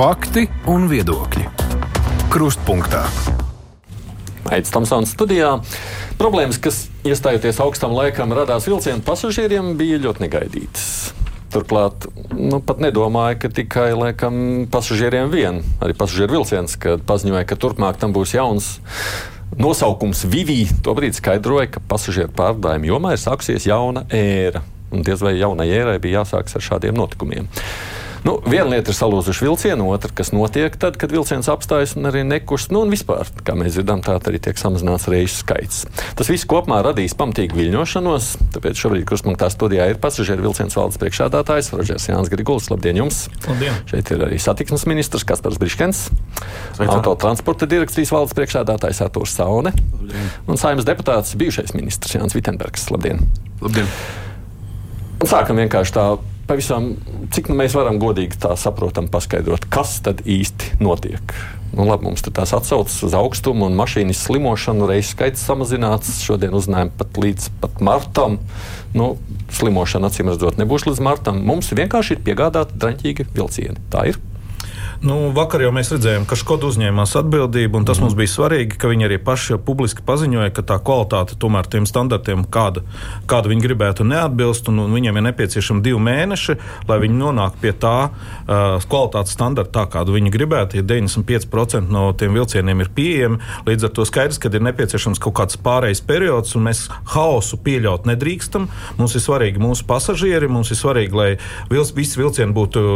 Fakti un viedokļi. Krustpunktā. Aizsmeļamies Tamsānas studijā. Problēmas, kas iestājoties augstam laikam radās vilcienu pasažieriem, bija ļoti negaidītas. Turklāt nu, pat nedomāju, ka tikai laikam, pasažieriem vien, arī pasažieru vilciens, kad paziņoja, ka turpmāk tam būs jauns nosaukums Vivi. Tobrīd skaidroja, ka pasažieru pārvadājumu jomā ir sākusies jauna ēra. Un diez vai jaunai ērai bija jāsākas ar šādiem notikumiem. Nu, viena lieta ir salūzuši vilcienu, otra, kas notiek tad, kad vilciens apstājas un arī nekust. Nu, un vispār, kā mēs dzirdam, tā arī tiek samazināts reisu skaits. Tas viss kopumā radīs pamatīgu viļņošanos. Tāpēc šobrīd krustpunktā studijā ir pasažieru vilciens valdes priekšādātājs Rožers Jānis Griguls. Labdien jums! Labdien. Šeit ir arī satiksmes ministrs Kaspars Briškens, autotransporta direkcijas valdes priekšādātājs Artūrs Saune Labdien. un saimnes deputāts bijušais ministrs Jānis Vitenbergs. Labdien! Labdien. Un sākam vienkārši tā pavisam, cik nu mēs varam godīgi tā saprotam, paskaidrot, kas tad īsti notiek. Nu, labi, mums tās atsaucas uz augstumu un mašīnas slimošanu, reizes skaits samazināts. Šodien uzzinājām pat līdz pat martam. Nu, slimošana acīm redzot nebūs līdz martam. Mums vienkārši ir piegādāti draņķīgi vilcieni. Tā ir. Nu, vakar jau mēs redzējām, ka Škoda uzņēmās atbildību, un tas mm. mums bija svarīgi, ka viņi arī paši publiski paziņoja, ka tā kvalitāte tomēr tiem standartiem, kāda, kāda viņi gribētu, neatbilst, un, un viņiem ir nepieciešami divi mēneši, lai viņi nonāktu pie tā uh, kvalitātes standarta, tā kādu viņi gribētu. Ja 95% no tiem vilcieniem ir pieejami, līdz ar to skaidrs, ka ir nepieciešams kaut kāds pārejas periods, un mēs haosu pieļaut nedrīkstam. Mums ir svarīgi mūsu pasažieri, mums ir svarīgi, lai visi vilcieni būtu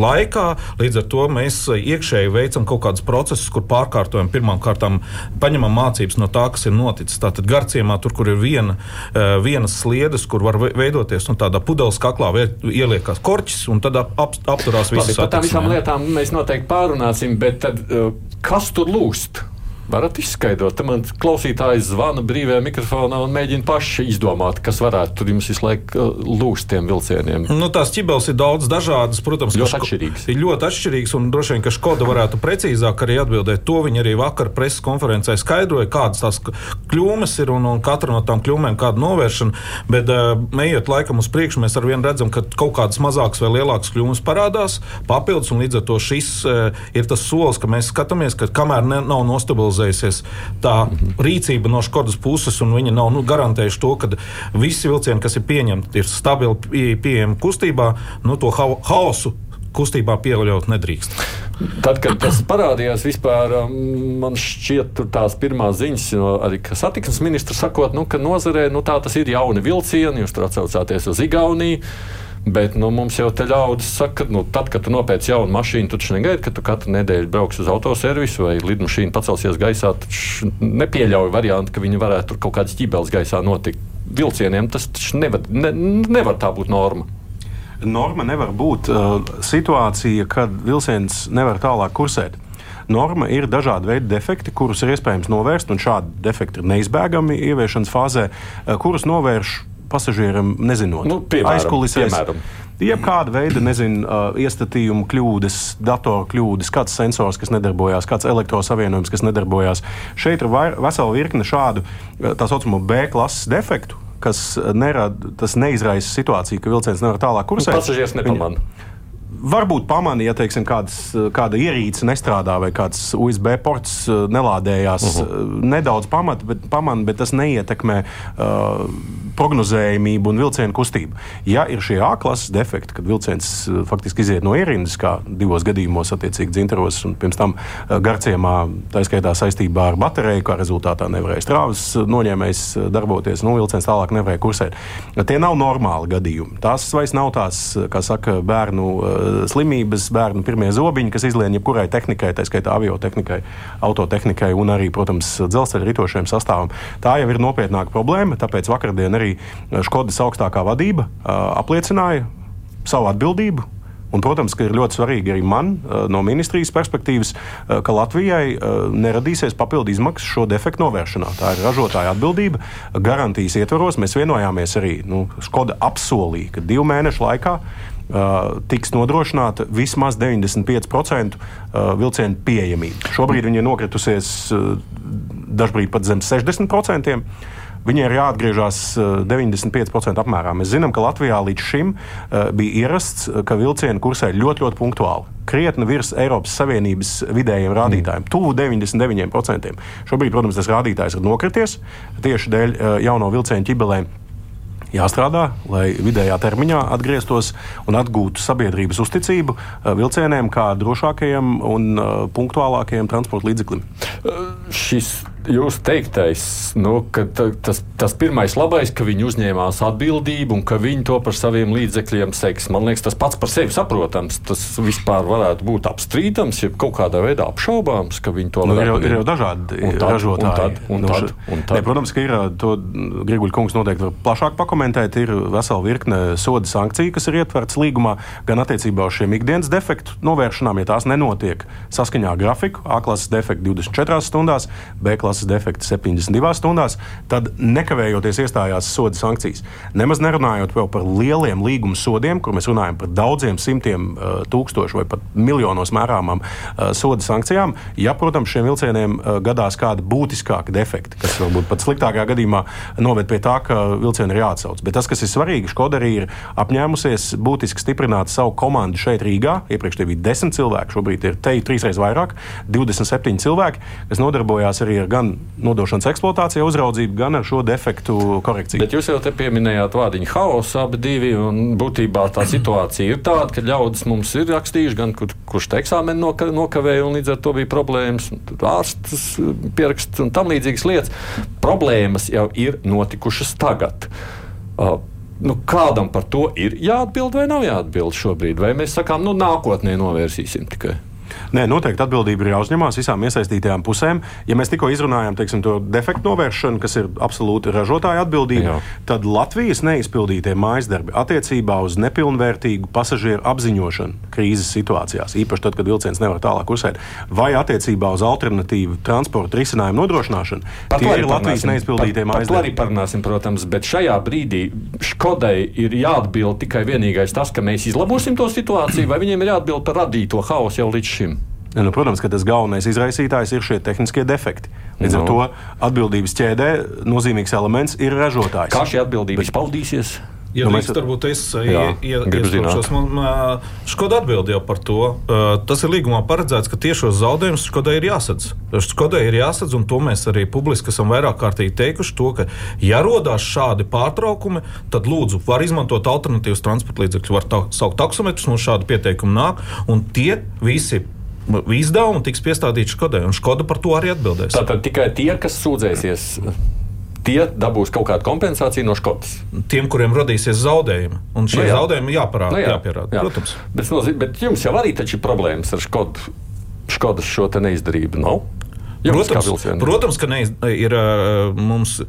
laikā, līdz ar to mēs mēs iekšēji veicam kaut kādus procesus, kur pārkārtojam pirmām kārtām, paņemam mācības no tā, kas ir noticis. Tātad garciemā, tur, kur ir viena, eh, vienas sliedes, kur var veidoties un tādā pudeles kaklā ieliekas korķis, un tad ap, ap, apturās visas lietas. Par tām visām lietām mēs noteikti pārunāsim, bet tad, eh, kas tur lūst? Varat izskaidrot. Man klausītājs zvana brīvajā mikrofonā un mēģina paši izdomāt, kas varētu tur jums visu laiku uh, lūst tiem vilcieniem. Nu, tās ķibeles ir daudz dažādas, protams, ļoti atšķirīgas. Ir ļoti atšķirīgas, un droši vien, ka Škoda varētu precīzāk arī atbildēt. To viņi arī vakar preses konferencē skaidroja, kādas tās kļūmes ir un, un katra no tām kļūmēm kāda novēršana. Bet, uh, ejot laikam uz priekšu, mēs arvien redzam, ka kaut kādas mazākas vai lielākas kļūmes parādās papildus, un līdz ar to šis uh, ir tas solis, ka mēs skatāmies, ka kamēr ne, nav nostabilizēts stabilizējusies tā rīcība no Škodas puses, un viņi nav nu, garantējuši to, ka visi vilcieni, kas ir pieņemti, ir stabili pieejami kustībā, nu, to ha haosu kustībā pieļaut nedrīkst. Tad, kad tas parādījās, vispār, um, man šķiet, tās pirmās ziņas, no arī satiksmes ministra sakot, nu, ka nozarē nu, tā tas ir jauni vilcieni, jūs tur atsaucāties uz Igauniju. Bet nu, mums jau te ļaudis saka, ka nu, tad, kad tu nopērci jaunu mašīnu, tu taču negaidi, ka tu katru nedēļu brauks uz autoservisu vai lidmašīna pacelsies gaisā. Nepieļauj variantu, ka viņi varētu tur kaut kādas ķībeles gaisā notikt. Vilcieniem tas nevar, ne, nevar tā būt norma. Norma nevar būt uh, situācija, kad vilciens nevar tālāk kursēt norma ir dažādi veidi defekti, kurus ir iespējams novērst, un šādi defekti ir neizbēgami ieviešanas fāzē, uh, kurus novērš pasažieram nezinot. Nu, piemēram, aizkulisēs. Piemēram. Jebkāda veida nezinu, iestatījumu kļūdas, datoru kļūdas, kāds sensors, kas nedarbojās, kāds elektrosavienojums, kas nedarbojās. Šeit ir vesela virkne šādu tā saucamo B klases defektu, kas nerada, tas neizraisa situāciju, ka vilciens nevar tālāk kursēt. Nu, pasažieris nepamanā. Varbūt pamanīja, ja teiksim, kādas, kāda ierīce nestrādā vai kāds USB ports nelādējās. Uh mhm. -huh. Nedaudz pamata, bet, pamana, bet tas neietekmē uh, prognozējumību un vilcienu kustību. Ja ir šie A klases defekti, kad vilciens eh, faktiski iziet no ierindas, kā divos gadījumos, attiecīgi dzintaros un pirms tam eh, garciemā, tā skaitā saistībā ar bateriju, kā rezultātā nevarēja strāvas eh, noņēmējs darboties, nu, vilciens tālāk nevarēja kursēt. Tie nav normāli gadījumi. Tās vairs nav tās, kā saka, bērnu slimības, bērnu pirmie zobiņi, kas izlien jebkurai tehnikai, tā skaitā aviotehnikai, autotehnikai un arī, protams, dzelzceļa ritošajam sastāvam. Tā jau ir nopietnāka problēma, tāpēc vakardien arī Škodas augstākā vadība apliecināja savu atbildību Un, protams, ka ir ļoti svarīgi arī man, no ministrijas perspektīvas, ka Latvijai neradīsies papildu izmaksas šo defektu novēršanā. Tā ir ražotāja atbildība. Garantijas ietvaros mēs vienojāmies arī. Nu, Skoda apsolīja, ka divu mēnešu laikā tiks nodrošināta vismaz 95% uh, vilcienu pieejamība. Šobrīd viņa ir nokritusies dažkārt pat zem 60%. Viņai ir jāatgriežas 95% eh, apmērā. Mēs zinām, ka Latvijā līdz šim uh, bija ierasts, ka vilcieni kursē ļoti, ļoti punktuāli. krietni virs Eiropas Savienības vidējiem rādītājiem, mm. tuvu 99%. Šobrīd, protams, tas rādītājs ir nokrities tieši dēļ jauno vilcienu ķibelēm jāstrādā, lai vidējā termiņā atgrieztos un atgūtu sabiedrības uzticību vilcieniem kā drošākajam un punktuālākajam transporta līdzeklim. Šis Jūsu teiktais, nu, ka tas, tas pirmais labais, ka viņi uzņēmās atbildību un ka viņi to par saviem līdzekļiem seks. Man liekas, tas pats par sevi saprotams. Tas vispār varētu būt apstrīdams, ja kaut kādā veidā apšaubāms, ka viņi to nu, ir, jau, ir jau dažādi un tad, ražotāji. Un tad, un nu, tad, un tad. Ne, protams, ka ir to Griguļa kungs noteikti var plašāk pakomentēt. Ir vesela virkne soda sankciju, kas ir ietverts līgumā, gan attiecībā uz šiem ikdienas defektu novēršanām, ja tās nenotiek saskaņā grafiku. A klases defekti 24 stundās, B klases klases defekti 72 stundās, tad nekavējoties iestājās soda sankcijas. Nemaz nerunājot par lieliem līguma sodiem, kur mēs runājam par daudziem simtiem uh, tūkstošu vai pat miljonos mērāmām uh, soda sankcijām. Ja, protams, šiem vilcieniem uh, gadās kādi būtiskāki defekti, kas varbūt pat sliktākajā gadījumā noved pie tā, ka vilcieni ir jāatsauc. Bet tas, kas ir svarīgi, Škoda arī ir apņēmusies būtiski stiprināt savu komandu šeit Rīgā. Iepriekš bija desmit cilvēki, šobrīd ir te trīsreiz vairāk, 27 cilvēki, kas nodarbojās arī ar gan gan nodošanas eksploatācijā uzraudzību, gan ar šo defektu korekciju. Bet jūs jau te pieminējāt vārdiņu haosu abi divi, un būtībā tā situācija ir tāda, ka ļaudis mums ir rakstījuši, gan kur, kurš te eksāmenu noka, nokavēja, un līdz ar to bija problēmas, ārstas pieraksts un tam līdzīgas lietas. Problēmas jau ir notikušas tagad. Uh, nu, kādam par to ir jāatbild vai nav jāatbild šobrīd? Vai mēs sakām, nu, nākotnē novērsīsim tikai? Nē, noteikti atbildība ir jāuzņemās visām iesaistītajām pusēm. Ja mēs tikko izrunājām teiksim, to defektu novēršanu, kas ir absolūti ražotāja atbildība, Jā. tad Latvijas neizpildītie mājas darbi attiecībā uz nepilnvērtīgu pasažieru apziņošanu krīzes situācijās, īpaši tad, kad vilciens nevar tālāk kursēt, vai attiecībā uz alternatīvu transporta risinājumu nodrošināšanu, par tie ir Latvijas neizpildītie mājas darbi. Par to arī parunāsim, protams, bet šajā brīdī Škodai ir jāatbild tikai vienīgais tas, ka mēs izlabosim to situāciju, vai viņiem ir jāatbild par radīto haosu jau līdz šim. Ja, nu, protams, ka tas galvenais izraisītājs ir šie tehniskie defekti. Līdz no. ar nu. to atbildības ķēdē nozīmīgs elements ir ražotājs. Kā šī atbildība izpaudīsies? Ja nu, mēs varbūt es iesaistīšos, man Škoda atbild jau par to. Tas ir līgumā paredzēts, ka tiešos zaudējumus Škodai ir jāsadz. Skodai ir jāsadz, un to mēs arī publiski esam vairāk kārtīgi teikuši, to, ka, ja rodās šādi pārtraukumi, tad lūdzu, var izmantot alternatīvas transporta līdzekļus, var saukt taksometrus, mums šādi pieteikumi nāk, un tie visi izdevumi tiks piestādīti Škodai, un Škoda par to arī atbildēs. Tātad tikai tie, kas sūdzēsies. Tie dabūs kaut kādu kompensāciju no Škodas. Tiem, kuriem radīsies zaudējumi. Un šie no nu jā. zaudējumi jāparāda. No nu jā. jāpierāda jā. Protams. Bet, bet jums jau arī ir problēmas ar Škodu. Škodas šo neizdarību nav. Jums protams, protams, ka neiz, ir, mums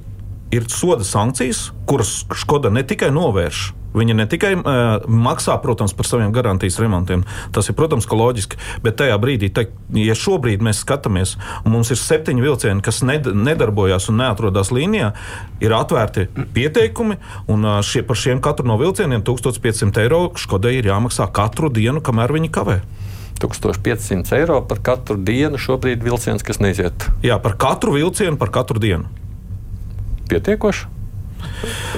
ir soda sankcijas, kuras Škoda ne tikai novērš, Viņa ne tikai uh, maksā, protams, par saviem garantijas remontiem, tas ir, protams, loģiski, bet tajā brīdī, te, ja šobrīd mēs skatāmies, mums ir septiņi vilcieni, kas ned nedarbojas un neatrodas līnijā, ir atvērti pieteikumi, un uh, šie, par šiem katru no vilcieniem 1500 eiro Škodai ir jāmaksā katru dienu, kamēr viņi kavē. 1500 eiro par katru dienu šobrīd vilciens, kas neiziet. Jā, par katru vilcienu, par katru dienu. Pietiekoši?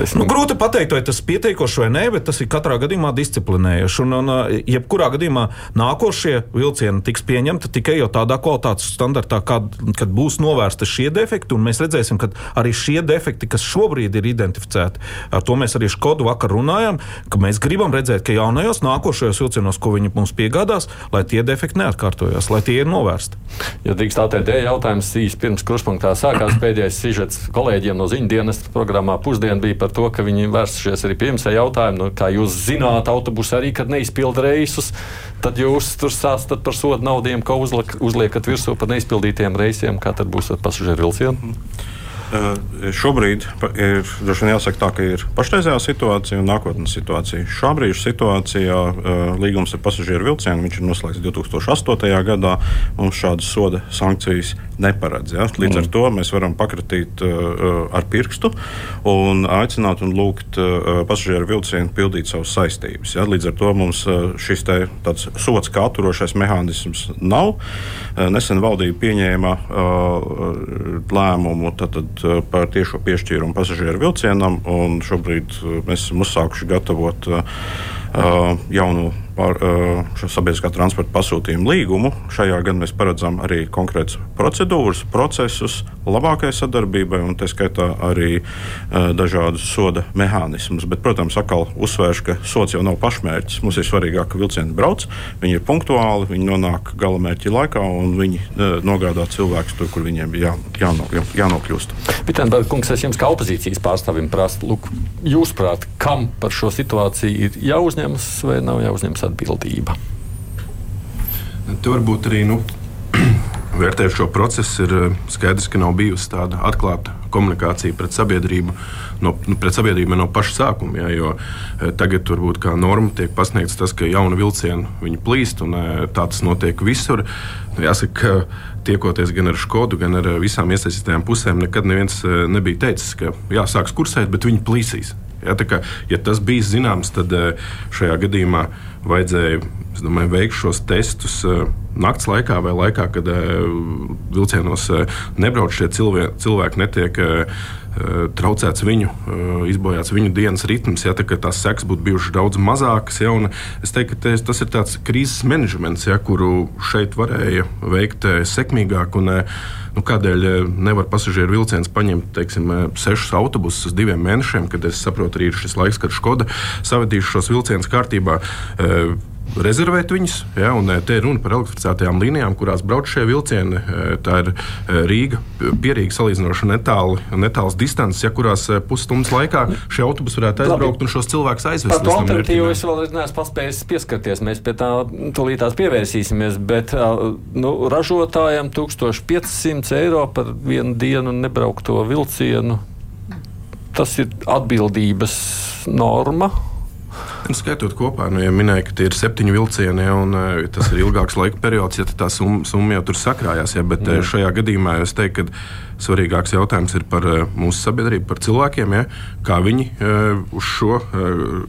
Es nu, grūti pateikt, vai tas ir pietiekoši vai nē, bet tas ir katrā gadījumā disciplinējoši. Un, un, jebkurā gadījumā nākošie vilcieni tiks pieņemti tikai jau tādā kvalitātes standartā, kad, kad būs novērsti šie defekti. Mēs redzēsim, ka arī šie defekti, kas šobrīd ir identificēti, ar to mēs arī Škodu vakar runājām, ka mēs gribam redzēt, ka jaunajos nākošajos vilcienos, ko viņi mums piegādās, lai tie defekti neatkārtojas, lai tie ir novērsti. Ja drīkst tā teikt, jautājums īsi pirms kruspunktā sākās pēdējais sižets kolēģiem no ziņu dienas programmā pusdiena bija par to, ka viņi vērsušies arī pie jums ar jautājumu, nu, kā jūs zināt, autobusi arī, kad neizpilda reisus, tad jūs tur sāstat par sodu naudiem, ko uzliek, uzliekat virsū par neizpildītiem reisiem, kā tad būs ar pasažieru vilcienu. Uh, šobrīd ir droši vien jāsaka tā, ka ir pašreizējā situācija un nākotnes situācija. Šā brīža situācijā uh, līgums ar pasažieru vilcienu ir noslēgts 2008. gadā. Mums šādas soda sankcijas neparedz. Ja? Līdz mm. ar to mēs varam pakratīt ar pirkstu un aicināt un lūgt pasažieru vilcienu pildīt savas saistības. Ja? Līdz ar to mums šis te, sots kā atturošais mehānisms nav. Nesen valdība pieņēma lēmumu. Tad, tad, Eh, par tiešo piešķīrumu pasažieru vilcienam. Šobrīd eh, mēs esam uzsākuši gatavot uh, jaunu par uh, sabiedriskā transporta pasūtījumu līgumu. Šajā gadā mēs paredzam arī konkrētas procedūras, procesus labākai sadarbībai, un tā skaitā arī uh, dažādus soda mehānismus. Bet, protams, atkal uzsvēršu, ka sots jau nav pašmērķis. Mums ir svarīgāk, ka vilcieni brauc, viņi ir punktuāli, viņi nonāk galamērķa laikā un viņi uh, nogādā cilvēkus tur, kur viņiem jā, jāno, jā, jānokļūst. Vitsenberg, kungs, es jums kā opozīcijas pārstāvim prasu, lūk, jūsuprāt, kam par šo situāciju ir jāuzņemas vai nav jāuzņemas atbildība? Tur varbūt arī nu, vērtējot šo procesu, ir eh, skaidrs, ka nav bijusi tāda atklāta komunikācija pret sabiedrību no, nu, pret sabiedrību no paša sākuma. Jā, jo eh, tagad varbūt kā norma tiek pasniegts tas, ka jauna vilciena plīst un eh, tā tas notiek visur. Nu, jāsaka, ka tiekoties gan ar Skodu, gan ar visām iesaistītajām pusēm, nekad neviens nebija teicis, ka jāsāks kursēt, bet viņi plīsīs. Ja, kā, ja tas bija zināms, tad šajā gadījumā vajadzēja domāju, veikt šos testus naktas laikā vai laikā, kad vilcienos nebrauc šie cilvēki, cilvēki netiek traucēts viņu, izbojāts viņu dienas ritms, ja tā, tās sekas būtu bijušas daudz mazākas. Ja, es teiktu, ka tas ir tāds krīzes menedžments, ja, kuru šeit varēja veikt sekmīgāk. Un, nu, kādēļ nevar pasažieru vilciens paņemt teiksim, sešus autobusus uz diviem mēnešiem, kad es saprotu, arī ir šis laiks, kad Skoda savadīs šos vilcienus kārtībā rezervēt viņus. Ja, eh, te ir runa par elektrificētajām līnijām, kurās brauc šie vilcieni. Eh, tā ir eh, Rīga, pierīga salīdzinoši netālu, netāls distances, ja kurās pusstundas laikā šie autobusi varētu aizbraukt Labi. un šos cilvēkus aizvest. Par to alternatīvu es vēl neesmu paspējis pieskarties. Mēs pie tā tūlītās pievērsīsimies, bet nu, ražotājiem 1500 eiro par vienu dienu nebraukto vilcienu. Tas ir atbildības norma skaitot kopā, nu, ja minēja, ka tie ir septiņi vilcieni, un uh, tas ir ilgāks laika periods, ja tā summa, summa jau tur sakrājās. Ja, bet mm. šajā gadījumā es teiktu, ka svarīgāks jautājums ir par uh, mūsu sabiedrību, par cilvēkiem, ja, kā viņi uh, uz šo,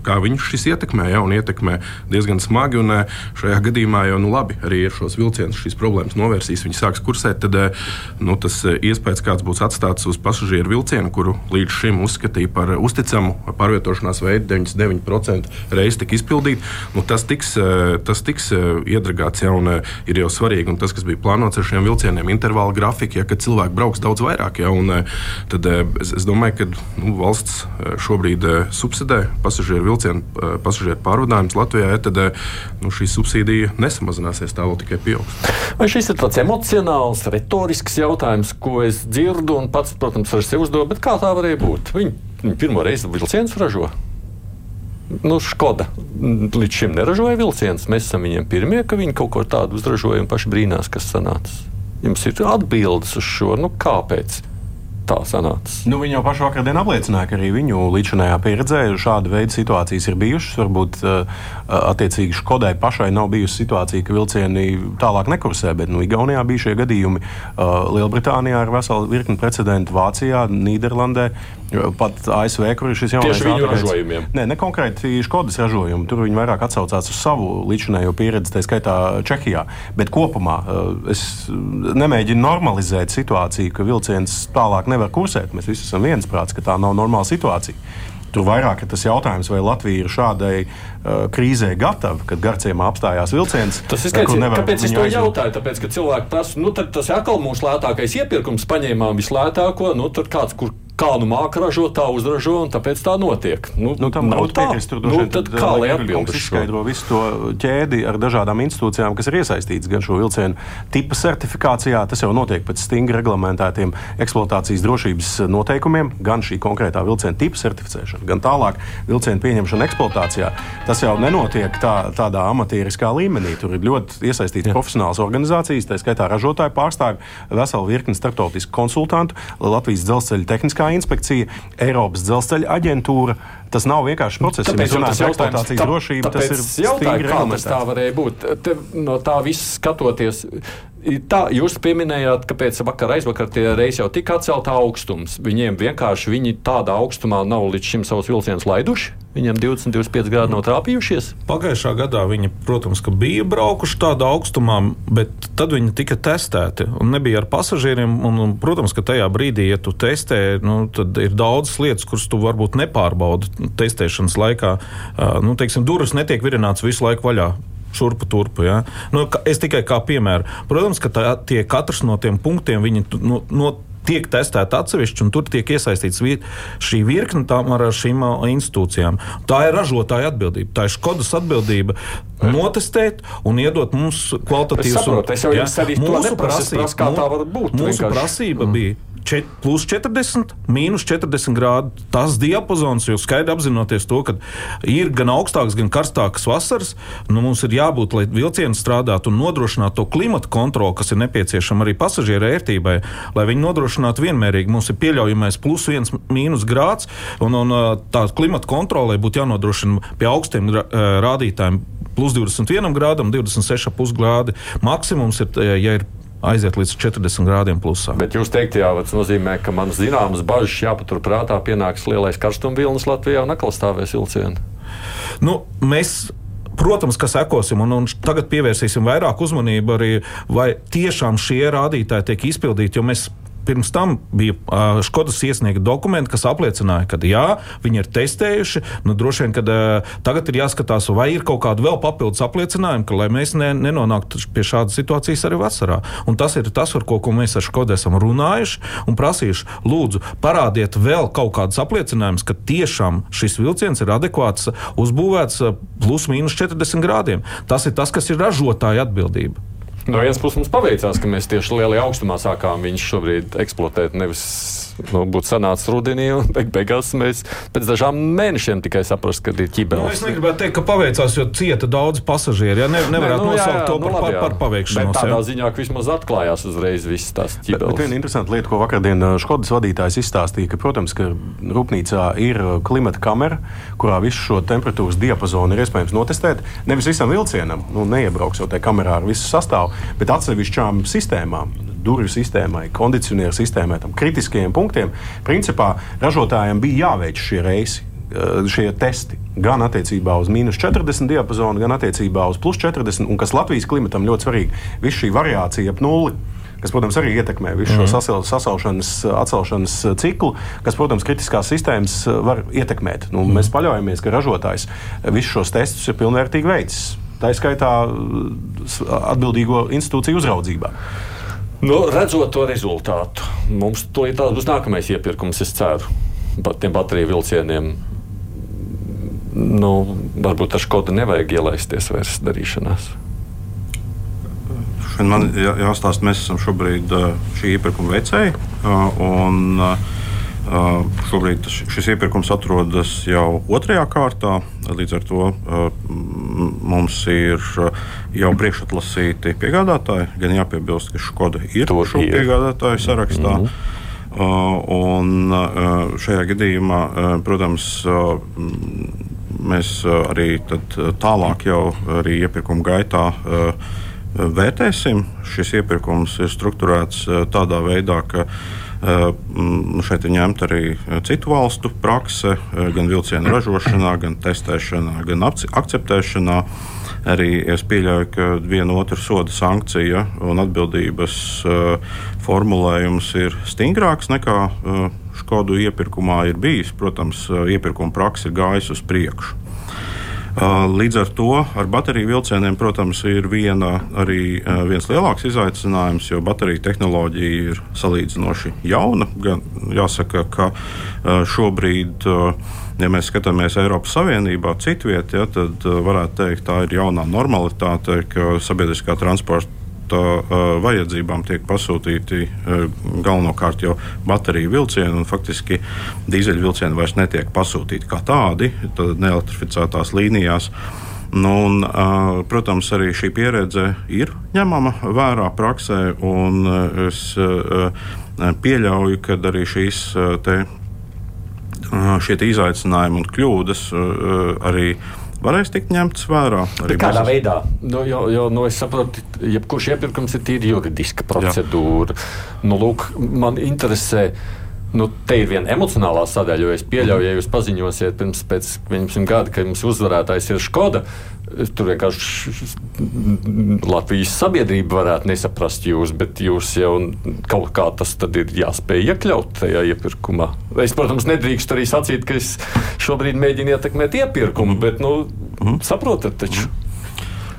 kā viņus šis ietekmē, ja, un ietekmē diezgan smagi. Un, šajā gadījumā jau, nu labi, arī ar šos vilcienus šīs problēmas novērsīs, viņi sāks kursēt, tad nu, tas iespējas, kāds būs atstāts uz pasažieru vilcienu, kuru līdz šim uzskatīja par uzticamu pārvietošanās veidu 99% reizes tika izpildīta. Nu, tas tiks, eh, tas tiks eh, iedragāts, ja un eh, ir jau svarīgi. Un tas, kas bija plānots ar šiem vilcieniem, intervāla grafika, ja, kad cilvēki brauks daudz vairāk. Ja, un, tad es, es domāju, ka nu, valsts šobrīd subsidē pasažieru vilcienu, pasažieru pārvadājumus Latvijā, ja, tad nu, šī subsīdija nesamazināsies, tā vēl tikai pieaugs. Vai šis ir tāds emocionāls, retorisks jautājums, ko es dzirdu un pats, protams, ar sevi uzdodu, bet kā tā varēja būt? Viņi, viņi pirmo reizi vilcienus ražo nu, Škoda līdz šim neražoja vilcienus. Mēs esam viņiem pirmie, ka viņi kaut ko tādu uzražoja un paši brīnās, kas sanāca. Jums ir atbildes uz šo, nu, kāpēc tā sanāca. Nu, viņi jau pašu vakardienu apliecināja, ka arī viņu līdzinājā pieredzē šāda veida situācijas ir bijušas. Varbūt uh, attiecīgi Škodai pašai nav bijusi situācija, ka vilcieni tālāk nekursē, bet nu, Igaunijā bija šie gadījumi. Uh, Lielbritānijā ir vesela virkni precedentu, Vācijā, Nīderlandē. Pat ASV, kur ir šis jaunais viņu ražojumiem. Nē, ne konkrēti Škodas ražojumu. Tur viņi vairāk atsaucās uz savu līdzinējo pieredzi, tā skaitā Čehijā. Bet kopumā es nemēģinu normalizēt situāciju, ka vilciens tālāk nevar kursēt. Mēs visi esam viensprāts, ka tā nav normāla situācija. Tur vairāk ir tas jautājums, vai Latvija ir šādai uh, krīzē gatava, kad Garciemā apstājās vilciens. Tas ir skaidrs, kāpēc es to aizvūt. jautāju. Tāpēc, ka cilvēki prasa, nu tas ir atkal mūsu lētākais iepirkums, paņēmām vislētāko, nu tad kāds, kur kā nu māca ražot, tā uzražo, un tāpēc tā notiek. Nu, nu, tam nav piekrist. Tur nu, tad, kā lai atbildētu? Izskaidro visu to ķēdi ar dažādām institūcijām, kas ir iesaistītas gan šo vilcienu tipa certifikācijā. Tas jau notiek pēc stingri reglamentētiem eksploatācijas drošības noteikumiem, gan šī konkrētā vilciena tipa certificēšana, gan tālāk vilcienu pieņemšana eksploatācijā. Tas jau nenotiek tā, tādā amatieriskā līmenī. Tur ir ļoti iesaistītas profesionālas organizācijas, tā skaitā ražotāju pārstāvji, vesela virkne starptautisku konsultantu, Latvijas dzelzceļa tehniskā Tehniskā inspekcija, Eiropas dzelzceļa aģentūra. Tas nav vienkārši process. Tāpēc, ja mēs runājam par eksploatācijas drošību, tas ir jautājums, kā tas tā varēja būt. Te, no tā viss skatoties, Tā, jūs pieminējāt, kāpēc vakar aizvakar tie reisi jau tika atcelta augstums. Viņiem vienkārši viņi tādā augstumā nav līdz šim savus vilcienus laiduši. Viņiem 20, 25 grādi nav trāpījušies. Pagājušā gadā viņi, protams, bija braukuši tādā augstumā, bet tad viņi tika testēti un nebija ar pasažieriem. Un, un, protams, ka tajā brīdī, ja tu testē, nu, tad ir daudzas lietas, kuras tu varbūt nepārbaudi testēšanas laikā. Nu, teiksim, durvis netiek virināts visu laiku vaļā šurpu turpu. Ja? Nu, es tikai kā piemēru. Protams, ka tā, tie katrs no tiem punktiem viņi, no, no, tiek testēta atsevišķi, un tur tiek iesaistīts šī virkne ar šīm institūcijām. Tā ir ražotāja atbildība. Tā ir Skodas atbildība notestēt un iedot mums kvalitatīvus produktus. Mūsu prasība, kā tā var būt. Mūsu vienkārši. prasība mm. bija čet, plus 40, mīnus 40 grādi. Tas diapazons, jo skaidri apzinoties to, ka ir gan augstāks, gan karstāks vasaras, nu, mums ir jābūt, lai vilcieni strādātu un nodrošinātu to klimatu kontroli, kas ir nepieciešama arī pasažieru ērtībai, lai viņi nodrošinātu vienmērīgi. Mums ir pieļaujamais plus 1, mīnus grāds, un, un tā klimata kontrolē būtu jānodrošina pie augstiem rādītājiem plus 21 grādam, 26,5 grādi. Maksimums ir, ja ir aiziet līdz 40 grādiem plusā. Bet jūs teikt, jā, tas nozīmē, ka man zināmas bažas jāpaturprātā, pienāks lielais karstumvilnis Latvijā un atkal stāvēs vilcieni. Nu, mēs Protams, ka sekosim, un, un tagad pievērsīsim vairāk uzmanību arī, vai tiešām šie rādītāji tiek izpildīti, jo mēs pirms tam bija uh, Škodas iesniegta dokumenti, kas apliecināja, ka jā, viņi ir testējuši. Nu, droši vien, ka uh, tagad ir jāskatās, vai ir kaut kāda vēl papildus apliecinājuma, ka mēs ne, nenonāktu pie šādas situācijas arī vasarā. Un tas ir tas, ar ko, ko mēs ar Škodu esam runājuši un prasījuši. Lūdzu, parādiet vēl kaut kādus apliecinājumus, ka tiešām šis vilciens ir adekvāts, uzbūvēts plus mīnus 40 grādiem. Tas ir tas, kas ir ražotāja atbildība. No vienas puses mums paveicās, ka mēs tieši lielajā augstumā sākām viņus šobrīd eksploatēt. Nevis nu, būtu sanācis rudenī, un beig beigās mēs pēc dažām mēnešiem tikai saprast, ka ir ķibelis. Nu, es negribētu teikt, ka paveicās, jo cieta daudz pasažieru. Ja? Ne, nevarētu ne, nu, nosaukt jā, jā, to par, nu, labi, par, par paveikšanos. Bet tādā jā. ziņā, ka vismaz atklājās uzreiz viss tās ķibelis. Bet, bet viena interesanta lieta, ko vakardien uh, Škodas vadītājs izstāstīja, ka, protams, ka rūpnīcā ir uh, klimata kamera, kurā visu šo temperatūras diapazonu ir iespējams notestēt. Nevis visam vilcienam, nu, neiebrauks jau tajā kamerā ar visu sastāvu, bet atsevišķām sistēmām durvju sistēmai, kondicionieru sistēmai, tam kritiskajiem punktiem, principā ražotājiem bija jāveic šie reisi eh, šie testi gan attiecībā uz mīnus 40 diapazonu, gan attiecībā uz plus 40, un kas Latvijas klimatam ļoti svarīgi, visa šī variācija ap nulli. Kas, protams, arī ietekmē visu šo mm. sasaušanas, atcelšanas ciklu, kas, protams, kritiskās sistēmas eh, var ietekmēt. Nu, mm. Mēs paļaujamies, ka ražotājs visus šos testus ir pilnvērtīgi veicis. Tā izskaitā eh, atbildīgo institūciju uzraudzībā. Nu, redzot to rezultātu, mums tūlīt būs nākamais iepirkums, es ceru, par tiem bateriju vilcieniem. Nu, varbūt ar Škodu nevajag ielaisties vairs darīšanās. Man jāstāsta, mēs esam šobrīd šī iepirkuma veicēji. Un, Šobrīd šis iepirkums atrodas jau otrajā kārtā. Līdz ar to mums ir jau priekšatlasīti piegādātāji. Gan jāpiebilst, ka Škoda ir to šo piegādātāju sarakstā. Mm -hmm. Un šajā gadījumā, protams, mēs arī tālāk jau arī iepirkuma gaitā vērtēsim. Šis iepirkums ir strukturēts tādā veidā, ka šeit ir ņemta arī citu valstu prakse, gan vilcienu ražošanā, gan testēšanā, gan akceptēšanā. Arī es pieļauju, ka viena otra soda sankcija un atbildības formulējums ir stingrāks nekā Škodu iepirkumā ir bijis. Protams, iepirkuma praksa ir gājusi uz priekšu. Līdz ar to ar bateriju vilcieniem, protams, ir viena, arī viens lielāks izaicinājums, jo bateriju tehnoloģija ir salīdzinoši jauna. Gan jāsaka, ka šobrīd, ja mēs skatāmies Eiropas Savienībā, citvietā, ja, tad varētu teikt, tā ir jaunā normalitāte, ka sabiedriskā transporta transporta vajadzībām tiek pasūtīti galvenokārt jau bateriju vilcieni, un faktiski dīzeļvilcieni vairs netiek pasūtīti kā tādi neelektrificētās līnijās. Nu, un, uh, protams, arī šī pieredze ir ņemama vērā praksē, un es uh, pieļauju, ka arī šīs uh, te, šie izaicinājumi un kļūdas arī varēs tikt ņemts vērā. Bet kādā biznesa. veidā? Nu, jo, jo, nu, es saprotu, jebkurš iepirkums ir tīri juridiska procedūra. Nu, lūk, man interesē. Nu, te ir viena emocionālā sadaļa, jo es pieļauju, ja jūs paziņosiet pirms 11 gada, ka jums uzvarētājs ir Škoda. Tur vienkārši Latvijas sabiedrība varētu nesaprast jūs, bet jūs jau kaut kā tas ir jāspēj iekļaut tajā iepirkumā. Es, protams, nedrīkstu arī sacīt, ka es šobrīd mēģinu ietekmēt iepirkumu, bet nu, mm. saprotat taču. Mm.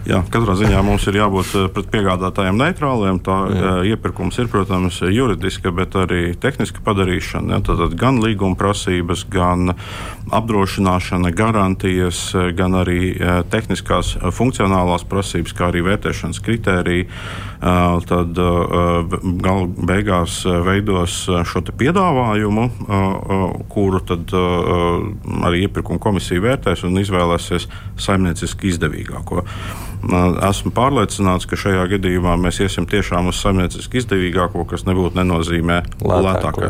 Jā, katrā ziņā mums ir jābūt eh, pret piegādātājiem neitrāliem. Tā jā. Eh, iepirkums ir, protams, juridiska, bet arī tehniska padarīšana. Ja, tad gan līguma prasības, gan apdrošināšana, garantijas, eh, gan arī tehniskās funkcionālās prasības, kā arī vērtēšanas kritērija. Tad gal beigās veidos šo piedāvājumu, kuru tad arī iepirkuma komisija vērtēs un izvēlēsies saimnieciski izdevīgāko. Esmu pārliecināts, ka šajā gadījumā mēs iesim tiešām uz saimnieciski izdevīgāko, kas nebūtu nenozīmē lētāko.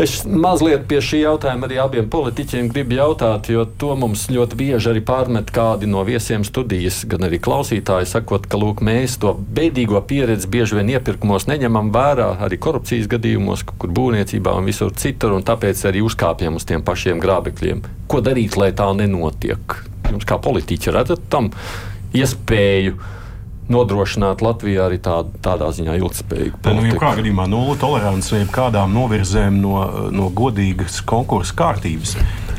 Es mazliet pie šī jautājuma arī abiem politiķiem gribu jautāt, jo to mums ļoti bieži arī pārmet kādi no viesiem studijas, gan arī klausītāji, sakot, ka lūk, mēs to bēdīgo pieredzi bieži vien iepirkumos neņemam vērā arī korupcijas gadījumos, kur būvniecībā un visur citur, un tāpēc arī uzkāpjam uz tiem pašiem grābekļiem. Ko darīt, lai tā nenotiek? Jums kā politiķi redzat tam? Iespēju nodrošināt Latvijā arī tā, tādā ziņā ilgspējīgu politiku. Nu, kā gadījumā nulle tolerance jebkādām novirzēm no, no godīgas konkursa kārtības.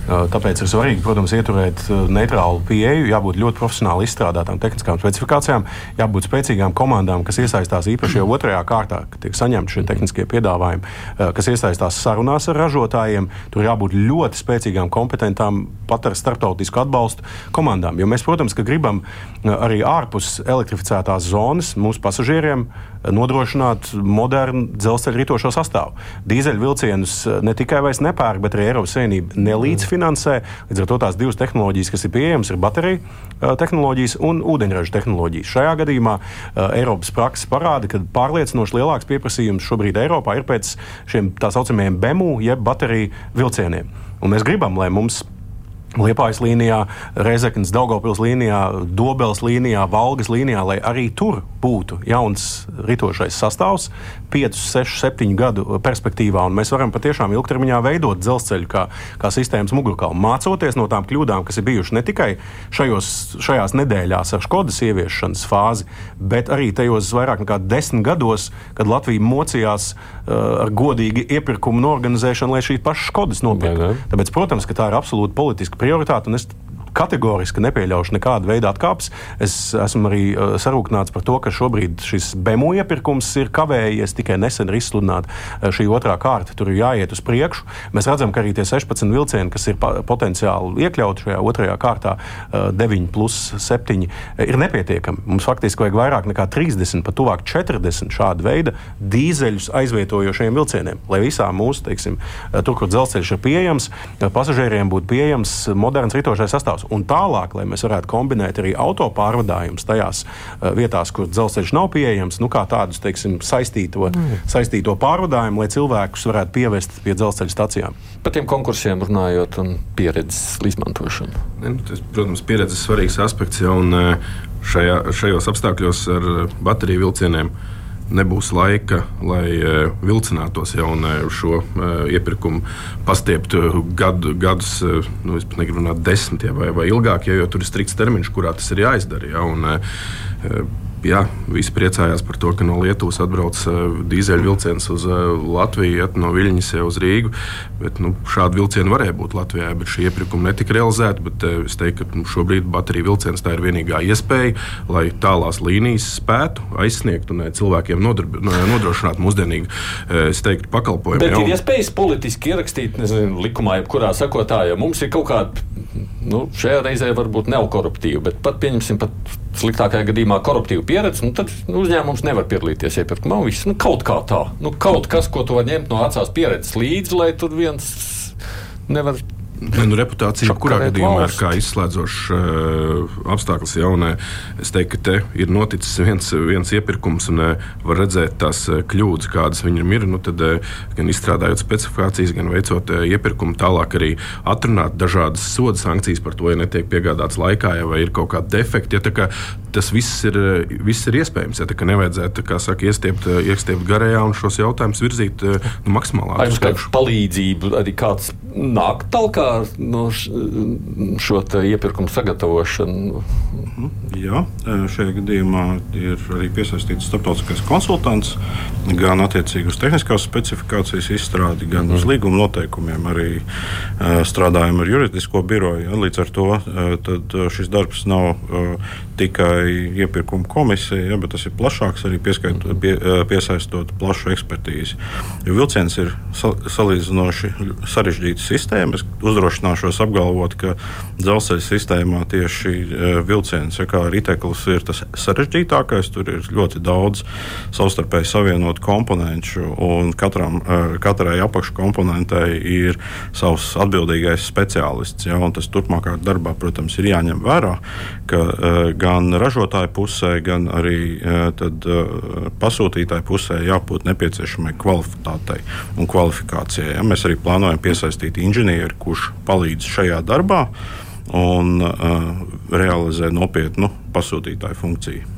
Tāpēc ir svarīgi, protams, ieturēt neitrālu pieeju, jābūt ļoti profesionāli izstrādātām tehniskām specifikācijām, jābūt spēcīgām komandām, kas iesaistās īpaši jau otrajā kārtā, kad tiek saņemti šie tehniskie piedāvājumi, kas iesaistās sarunās ar ražotājiem. Tur jābūt ļoti spēcīgām, kompetentām, pat ar starptautisku atbalstu komandām. Jo mēs, protams, gribam arī ārpus elektrificētās zonas mūsu pasažieriem nodrošināt modernu dzelzceļa ritošo sastāvu. Dīzeļvilcienus ne tikai vairs nepērk, bet arī Eiropas Savienība nelīdzfinansē. Līdz ar to tās divas tehnoloģijas, kas ir pieejamas, ir bateriju tehnoloģijas un ūdeņraža tehnoloģijas. Šajā gadījumā Eiropas praksa parāda, ka pārliecinoši lielāks pieprasījums šobrīd Eiropā ir pēc šiem tā saucamajiem BEMU jeb bateriju vilcieniem. Un mēs gribam, lai mums Liepājas līnijā, Reizeknas, Daugopils līnijā, Dobels līnijā, Valgas līnijā, lai arī tur būtu jauns ritošais sastāvs 5, 6, 7 gadu perspektīvā. Mēs varam patiešām ilgtermiņā veidot dzelzceļu kā, kā sistēmas mugurkaulu, mācoties no tām kļūdām, kas ir bijušas ne tikai šajos, šajās nedēļās ar Skodas ieviešanas fāzi, bet arī tajos vairāk nekā desmit gados, kad Latvija mocījās uh, ar godīgu iepirkumu norganizēšanu, lai šīs pašas Skodas nopirktu. Tāpēc, protams, tā ir absolūti politiska prioritāte. Es kategoriski nepieļaušu nekādu veidu atkāpes. Es esmu arī uh, sarūknāts par to, ka šobrīd šis BMU iepirkums ir kavējies, tikai nesen ir izsludināta uh, šī otrā kārta. Tur ir jāiet uz priekšu. Mēs redzam, ka arī tie 16 vilcieni, kas ir potenciāli iekļauti šajā otrajā kārtā, uh, 9 plus 7, ir nepietiekami. Mums faktiski vajag vairāk nekā 30, pat tuvāk 40 šādu veidu dīzeļus aizvietojošiem vilcieniem, lai visā mūsu, teiksim, tur, kur dzelzceļš ir pieejams, pasažieriem būtu pieejams moderns ritošais sastāvs un tālāk, lai mēs varētu kombinēt arī auto pārvadājumus tajās uh, vietās, kur dzelzceļš nav pieejams, nu, kā tādus teiksim, saistīto, mm. saistīto pārvadājumu, lai cilvēkus varētu pievest pie dzelzceļa stacijām. Par tiem konkursiem runājot un pieredzes izmantošanu. Ne, nu, tas, protams, pieredzes svarīgs aspekts jau un eh, šajā, šajos apstākļos ar eh, bateriju vilcieniem nebūs laika, lai uh, vilcinātos jau un šo uh, iepirkumu pastieptu gadu, gadus, nu, es pat negribu runāt desmit ja, vai, vai ilgāk, ja, jo tur ir strikts termiņš, kurā tas ir jāizdara. Ja, un, jā, visi priecājās par to, ka no Lietuvas atbrauc uh, dīzeļvilciens uz uh, Latviju, iet no Viļņas uz Rīgu. Bet, nu, šādi vilcieni varēja būt Latvijā, bet šī iepirkuma netika realizēta. Bet, uh, es teiktu, ka nu, šobrīd bateriju vilciens tā ir vienīgā iespēja, lai tālās līnijas spētu aizsniegt un cilvēkiem nodarbi, nodrošināt mūsdienīgu teiktu, pakalpojumu. Bet jau. ir iespējas politiski ierakstīt nezinu, likumā, jebkurā sakotā, ja mums ir kaut kāda nu, šajā reizē varbūt nav koruptīva, bet pat pieņemsim pat sliktākajā gadījumā koruptīvu pieredzi, nu, tad nu, uzņēmums nevar piedalīties iepirkumā. Nu, kaut kā tā, nu, kaut kas, ko tu vari ņemt no vecās pieredzes līdzi, lai tur viens nevar Ne, nu, reputācija, kurā gadījumā ir kā izslēdzošs uh, apstākļus jaunai. Es teiktu, ka te ir noticis viens, viens iepirkums un uh, var redzēt tās uh, kļūdas, kādas viņam ir. Nu, tad, uh, gan izstrādājot specifikācijas, gan veicot uh, iepirkumu, tālāk arī atrunāt dažādas soda sankcijas par to, ja netiek piegādāts laikā, ja vai ir kaut kādi defekti. Ja, kā, tas viss ir, viss ir iespējams. Ja, nevajadzētu saka, iestiept, iestiept garajā un šos jautājumus virzīt nu, maksimāli ātri. Kāda palīdzība arī kāds nāk talkā no šo iepirkumu sagatavošanu? Mhm. Jā, šajā gadījumā ir arī piesaistīts starptautiskais konsultants gan attiecīgi uz tehniskās specifikācijas izstrādi, gan uz mhm. līguma noteikumiem. Arī strādājam ar juridisko biroju. Līdz ar to šis darbs nav tikai iepirkuma komisija, ja, bet tas ir plašāks, arī pieskait, pie, piesaistot plašu ekspertīzi. Jo vilciens ir salīdzinoši sarežģīta sistēma. Es uzdrošināšos apgalvot, ka dzelzceļa sistēmā tieši vilciens, ja kā riteklis, ir tas sarežģītākais. Tur ir ļoti daudz savstarpēji savienotu komponentu, un katram, katrai apakškomponentei ir savs atbildīgais speciālists. Ja, tas turpmākajā darbā, protams, ir jāņem vērā, ka gan ražotāju pusē, gan arī tad, pasūtītāju pusē jābūt nepieciešamai kvalitātei un kvalifikācijai. Ja? Mēs arī plānojam piesaistīt inženieri, kurš palīdz šajā darbā un uh, realizē nopietnu pasūtītāju funkciju.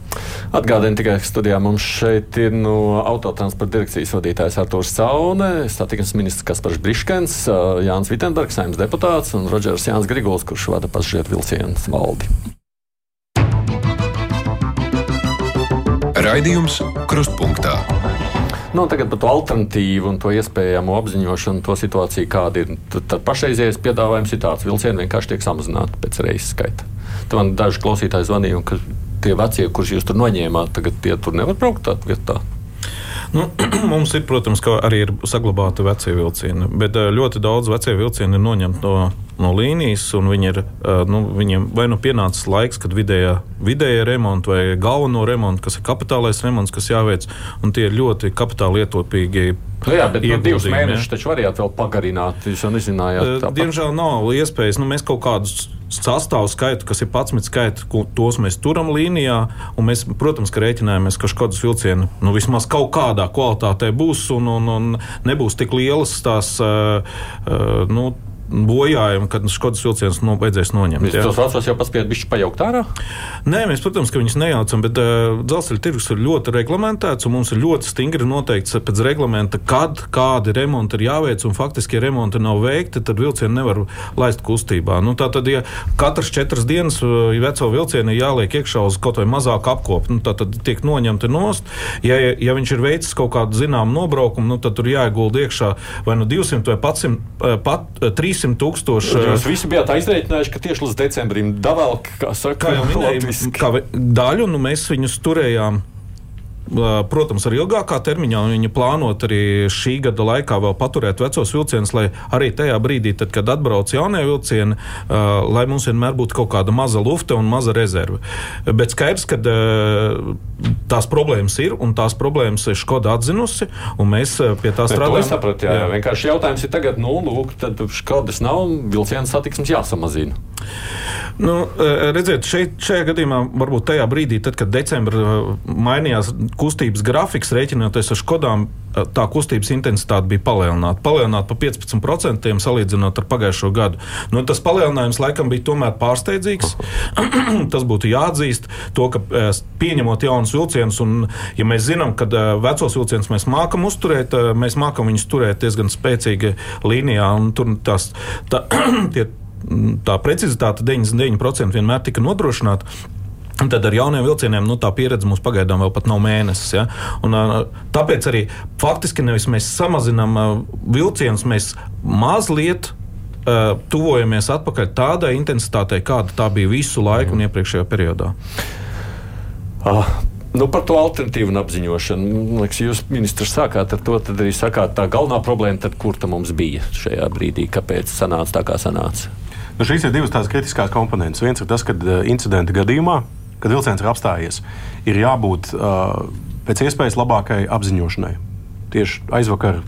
Atgādini tikai, ka studijā mums šeit ir no autotransporta direkcijas vadītājs Artūrs Caune, satiksmes ministrs Kaspars Briškens, Jānis Vitsenbergs, saimnes deputāts un Rodžers Jānis Grigols, kurš vada pasažieru vilcienu valdi. Raidījums Krustpunktā. Nu, tagad par to alternatīvu un to iespējamo apziņošanu, to situāciju, kāda ir. Tad, tad pašreizējais piedāvājums ir tāds, ka vilcieni vienkārši tiek samazināti pēc reizes skaita. Tad man daži klausītāji zvanīja, ka tie vecie, kurus jūs tur noņēmāt, tagad tie tur nevar braukt tādā vietā. Nu, mums ir, protams, arī ir saglabāti vecie vilcieni, bet eh, ļoti daudz vecie vilcieni ir noņemti no no līnijas, un viņi ir, nu, viņiem vai nu pienācis laiks, kad vidējā, vidējā remonta vai galveno remontu, kas ir kapitālais remonts, kas jāveic, un tie ir ļoti kapitāli lietotīgi. Nu jā, bet nu, divus mēnešus taču varējāt vēl pagarināt. Jūs jau nezinājāt. Tāpat. Diemžēl nav iespējas. Nu, mēs kaut kādus sastāvu skaitu, kas ir 11 skaiti, tos mēs turam līnijā. Mēs, protams, ka rēķinājamies, ka šādas vilcienu nu, vismaz kaut kādā kvalitātē būs un, un, un nebūs tik lielas tās. Uh, uh, nu, bojājumi, kad Skodas vilciens no, vajadzēs noņemt. Jūs tos vecos jau paspējat bišķi pajaukt ārā? Nē, mēs, protams, ka viņus nejaucam, bet uh, dzelzceļa tirgus ir ļoti reglamentēts, un mums ir ļoti stingri noteikts pēc reglamenta, kad kādi remonti ir jāveic, un faktiski, ja remonti nav veikti, tad vilcienu nevar laist kustībā. Nu, tātad, ja katras četras dienas ja veco vilcienu jāliek iekšā uz kaut vai mazāku apkopu, nu, tad tiek noņemti nost. Ja, ja viņš ir veicis kaut kādu zināmu nobraukumu, nu, tad tur jāiegulda iekšā vai nu 200 vai pat, 100, pat 300 300 tūkstoši. Jūs visi bijāt aizreikinājuši, ka tieši līdz decembrim davēl, kā saka, kā jau minēju, daļu, nu mēs viņus turējām Protams, arī ilgākā termiņā viņa plānot arī šī gada laikā vēl paturēt vecos vilcienus, lai arī tajā brīdī, tad, kad atbrauc jaunie vilcieni, lai mums vienmēr būtu kaut kāda maza lufta un maza rezerve. Bet skaidrs, ka tās problēmas ir un tās problēmas ir Škoda atzinusi, un mēs pie tā strādājam. Es sapratu, jā, jā. vienkārši jautājums ir tagad, nu, lūk, tad Škodas nav, vilcienu satiksmes jāsamazina. Nu, redziet, šeit, šajā gadījumā, varbūt tajā brīdī, tad, kad decembrī mainījās kustības grafiks, rēķinoties ar Škodām, tā kustības intensitāte bija palielināta. Palielināta pa 15% salīdzinot ar pagājušo gadu. Nu, tas palielinājums laikam bija tomēr pārsteidzīgs. tas būtu jāatzīst, to, ka pieņemot jaunus vilcienus, un ja mēs zinām, ka vecos vilcienus mēs mākam uzturēt, mēs mākam viņus turēt diezgan spēcīgi līnijā, un tur tās, tā, tie, tā precizitāte 99% vienmēr tika nodrošināta. Tad ar jauniem vilcieniem nu, tā pieredze mums pagaidām vēl pat nav mēnesis. Ja? Un, tāpēc arī faktiski nevis mēs samazinām vilcienus, mēs mazliet uh, tuvojamies atpakaļ tādai intensitātei, kāda tā bija visu laiku un iepriekšējā periodā. Ah. Nu, par to alternatīvu un apziņošanu. Liekas, jūs, ministrs, sākāt ar to, tad arī sakāt, tā galvenā problēma, tad, kur tā mums bija šajā brīdī, kāpēc sanāca tā, kā sanāca. Nu, šīs ir divas tādas kritiskās komponentes. Viens ir tas, ka incidenta gadījumā kad vilciens ir apstājies, ir jābūt uh, pēc iespējas labākai apziņošanai. Tieši aizvakar,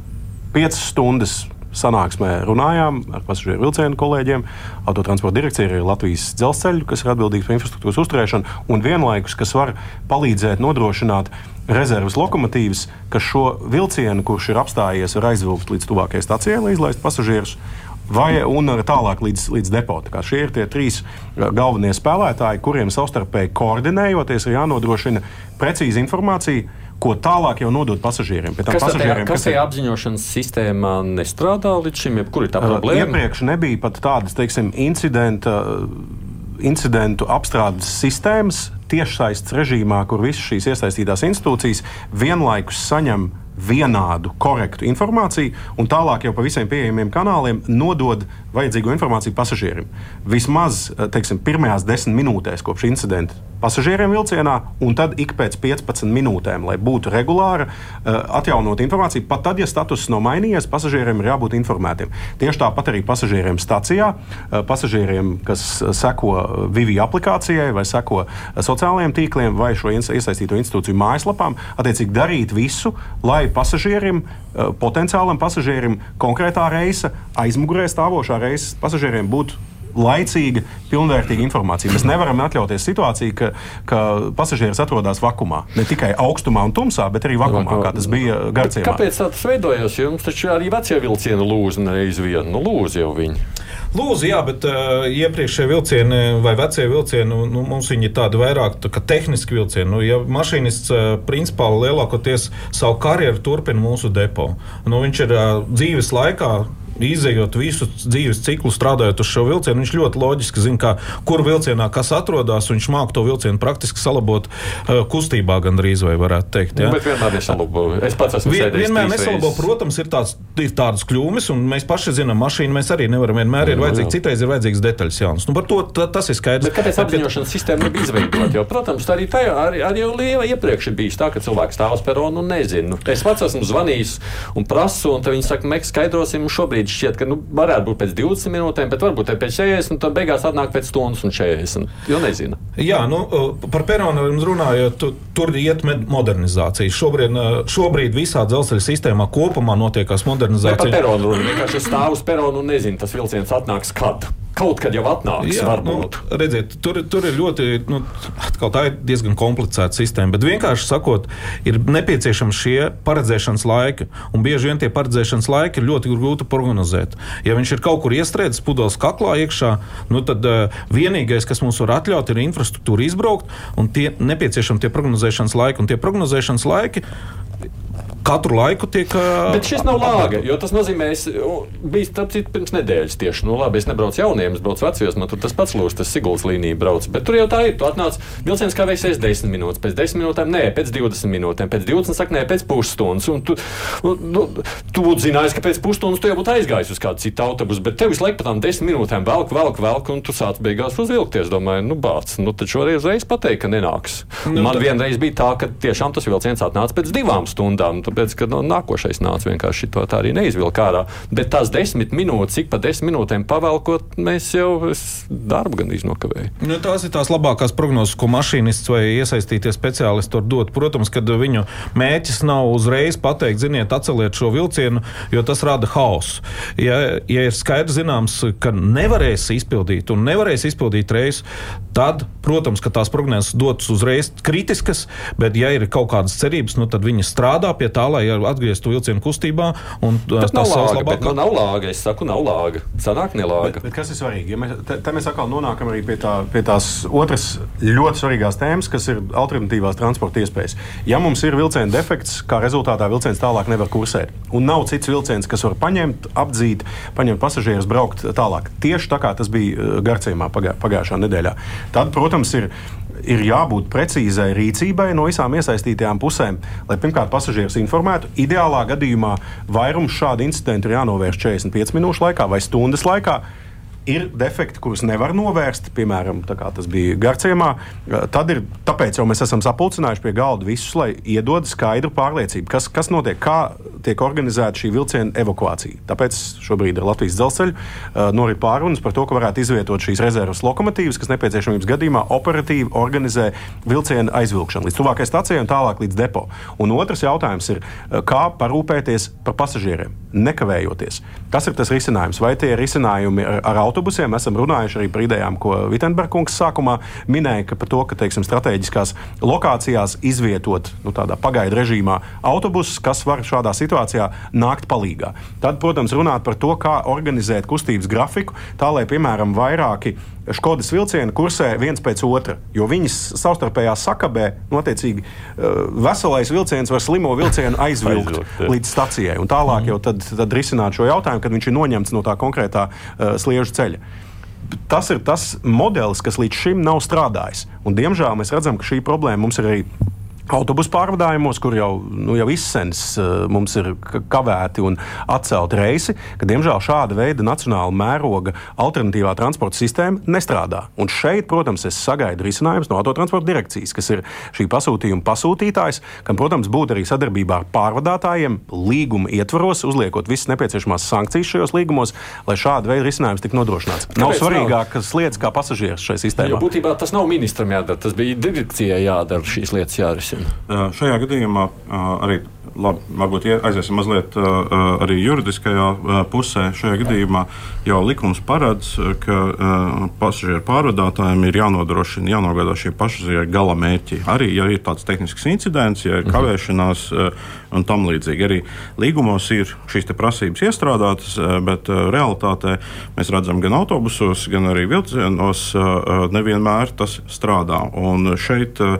piecas stundas sanāksmē runājām ar pasažieru vilcienu kolēģiem, autotransporta direkcija ir Latvijas dzelzceļu, kas ir atbildīgs par infrastruktūras uzturēšanu, un vienlaikus, kas var palīdzēt nodrošināt rezerves lokomotīvas, kas šo vilcienu, kurš ir apstājies, var aizvilkt līdz tuvākajai stacijai, lai izlaistu pasažierus. Vai tālāk līdz, līdz depo. Tā šie ir tie trīs galvenie spēlētāji, kuriem savstarpēji koordinējoties, ir jānodrošina precīza informācija, ko tālāk jau nodot pasažieriem. Kas pasažieriem, tā, kas tajā apziņošanas sistēmā nestrādā līdz šim? Kur ir tā problēma? Iepriekš nebija pat tādas, teiksim, incidenta, incidentu apstrādes sistēmas tiešsaistes režīmā, kur visas šīs iesaistītās institūcijas vienlaikus saņem vienādu, korektu informāciju, un tālāk jau pa visiem pieejamiem kanāliem nodod vajadzīgo informāciju pasažierim. Vismaz teiksim, pirmajās desmit minūtēs kopš incidenta pasažieriem vilcienā, un tad ik pēc 15 minūtēm, lai būtu regulāra, atjaunot informāciju. Pat tad, ja status nav mainījies, pasažieriem ir jābūt informētiem. Tieši tāpat arī pasažieriem stacijā, pasažieriem, kas seko Vivi aplikācijai vai seko sociālajiem tīkliem vai šo iesaistīto institūciju mājaslapām, attiecīgi darīt visu, lai pasažierim, potenciālam pasažierim konkrētā reisa aizmugurē stāvošā reizes pasažieriem būtu laicīga, pilnvērtīga informācija. Mēs nevaram atļauties situāciju, ka, ka pasažieris atrodas vakumā. Ne tikai augstumā un tumsā, bet arī vakumā, kā tas bija Garcijā. Kāpēc tas veidojās? Jums taču arī vecie vilcieni lūza nereiz vienu. Nu, lūza jau viņi. Lūdzu, jā, bet uh, iepriekšējie vilcieni vai vecie vilcieni, nu, nu mums viņi ir tādi vairāk tā tehniski vilcieni. Nu, ja mašīnists uh, principā lielākoties savu karjeru turpina mūsu depo, nu, viņš ir uh, dzīves laikā izējot visu dzīves ciklu, strādājot uz šo vilcienu, viņš ļoti loģiski zina, kā, kur vilcienā kas atrodas. Viņš māca to vilcienu praktiski salabot uh, kustībā, gandrīz vai varētu teikt. Ja? Nu, bet vienmēr nesalabo. Es pats esmu Vien, vienmēr nesalabo. Protams, ir, tāds, ir tādas kļūmes, un mēs paši zinām, mašīnu mēs arī nevaram vienmēr. Ir vajadzīgs, citreiz ir vajadzīgs detaļas jaunas. Nu, par to ta, tas ir skaidrs. Bet kāpēc apziņošanas sistēma nebija izveidota? Jo, protams, arī tajā arī, arī jau liela iepriekš ir bijis tā, ka cilvēks stāv uz peronu un nezinu. Es pats esmu zvanījis un prasu, un viņi saka, mēs skaidrosim, šobrīd šķiet, ka nu, varētu būt pēc 20 minūtēm, bet varbūt pēc 40, un tad beigās atnāk pēc stundas un 40. Jo nezinu. Jā, nu, par peronu runājot, tu, tur iet modernizācija. Šobrīd, šobrīd visā dzelzceļa sistēmā kopumā notiekās modernizācija. Ne par peronu runa. Vienkārši stāv uz peronu un nezinu, tas vilciens atnāks kad kaut kad jau atnāks. Jā, nu, redziet, tur, tur ir ļoti, nu, tā ir diezgan komplicēta sistēma. Bet vienkārši sakot, ir nepieciešams šie paredzēšanas laiki. Un bieži vien tie paredzēšanas laiki ir ļoti grūti prognozēt. Ja viņš ir kaut kur iestrēdzis pudeles kaklā iekšā, nu, tad uh, vienīgais, kas mums var atļaut, ir infrastruktūra izbraukt, un tie nepieciešami tie prognozēšanas laiki. Un tie prognozēšanas laiki katru laiku tiek. Bet šis nav lāga, jo tas nozīmē, es biju starp citu pirms nedēļas tieši. Nu, labi, es nebraucu jauniem, es braucu vecajos, man tur tas pats lūs, tas Siguldas līnija brauc. Bet tur jau tā ir. Tu atnāc, vilciens kā veiksies 10 minūtes, pēc 10 minūtēm, nē, pēc 20 minūtēm, pēc 20 saka, nē, pēc pusstundas. Un tu, nu, tu būtu zinājis, ka pēc pusstundas tu jau būtu aizgājis uz kādu citu autobusu, bet tev visu laiku pat tām 10 minūtēm velk, velk, velk, un tu sāc beigās uzvilkties. Domāju, nu, bāc, nu, tad šoreiz reiz pateikt, ka nenāks. Nu, man tad... vienreiz bija tā, ka tiešām tas vilciens atnāca pēc divām stundām, tāpēc, ka no, nāk, nākošais nāca vienkārši to tā arī neizvilka ārā. Bet tās desmit minūtes, cik pa desmit minūtēm pavelkot, mēs jau darbu gan iznokavējam. Nu, tās ir tās labākās prognozes, ko mašīnists vai iesaistītie speciālisti var dot. Protams, ka viņu mērķis nav uzreiz pateikt, ziniet, atceliet šo vilcienu, jo tas rada haosu. Ja, ja ir skaidrs zināms, ka nevarēs izpildīt un nevarēs izpildīt reizi, tad, protams, tās prognozes dotas uzreiz kritiskas, bet ja ir kaut kādas cerības, nu, tad viņi strādā pie tā, lai atgrieztos ieviestu vilcienu kustībā. Tas nav lāga. Labāk... Nu, nav lāga. Es saku, nav lāga. Sanāk, nelāga. Bet, bet kas ir svarīgi? Ja mēs, te, te mēs atkal nonākam arī pie, tā, pie tās otras ļoti svarīgās tēmas, kas ir alternatīvās transporta iespējas. Ja mums ir vilciena defekts, kā rezultātā vilciens tālāk nevar kursēt, un nav cits vilciens, kas var paņemt, apdzīt, paņemt pasažierus, braukt tālāk. Tieši tā kā tas bija uh, Garcījumā pagā, pagājušā nedēļā. Tad, protams, ir ir jābūt precīzai rīcībai no visām iesaistītajām pusēm, lai pirmkārt pasažierus informētu. Ideālā gadījumā vairums šādu incidentu ir jānovērš 45 minūšu laikā vai stundas laikā. Ir defekti, kurus nevar novērst, piemēram, tas bija Garciemā, tad ir, tāpēc jau mēs esam sapulcinājuši pie galda visus, lai iedod skaidru pārliecību, kas, kas notiek, kā tiek organizēta šī vilciena evakuācija. Tāpēc šobrīd ir Latvijas dzelzceļa norit pārunas par to, ka varētu izvietot šīs rezerves lokomotīvas, kas nepieciešamības gadījumā operatīvi organizē vilciena aizvilkšanu līdz tuvākajai stacijai un tālāk līdz depo. Un otrs jautājums ir, kā parūpēties par pasažieriem, nekavējoties. Tas ir tas risinājums. Vai tie ir risinājumi ar, ar autobusiem. Esam runājuši arī par idejām, ko Vitsenbergs sākumā minēja, ka par to, ka teiksim, strateģiskās lokācijās izvietot nu, tādā pagaidu režīmā autobusus, kas var šādā situācijā nākt palīdzīgā. Tad, protams, runāt par to, kā organizēt kustības grafiku, tā lai, piemēram, vairāki Škodas vilcieni kursē viens pēc otra, jo viņas savstarpējā sakabē, notiecīgi, eh, veselais vilciens var slimo vilcienu aizvilkt līdz stacijai. Un tālāk jau tad, tad risināt šo jautājumu, kad viņš ir noņemts no tā konkrētā uh, sliežu ceļa tas ir tas modelis, kas līdz šim nav strādājis. Un, diemžēl mēs redzam, ka šī problēma mums ir arī autobusu pārvadājumos, kur jau, nu, jau izsens uh, mums ir kavēti un atcelti reisi, ka diemžēl šāda veida nacionāla mēroga alternatīvā transporta sistēma nestrādā. Un šeit, protams, es sagaidu risinājumus no autotransporta direkcijas, kas ir šī pasūtījuma pasūtītājs, kam, protams, būtu arī sadarbībā ar pārvadātājiem līguma ietvaros, uzliekot visas nepieciešamās sankcijas šajos līgumos, lai šāda veida risinājums tiktu nodrošināts. Kāpēc nav svarīgākas lietas kā pasažieris šai sistēmai. Būtībā tas nav ministram jādara, tas bija direkcijai jādara šīs lietas jārisina. Šajā gadījumā arī labi, varbūt aiziesim mazliet arī juridiskajā pusē. Šajā gadījumā jau likums paredz, ka pasažieru pārvadātājiem ir jānodrošina, jānogādā šie pasažieru gala mērķi. Arī, ja ir tāds tehnisks incidents, ja ir mhm. kavēšanās un tam līdzīgi. Arī līgumos ir šīs prasības iestrādātas, bet realitātē mēs redzam gan autobusos, gan arī vilcienos nevienmēr tas strādā. Un šeit, uh,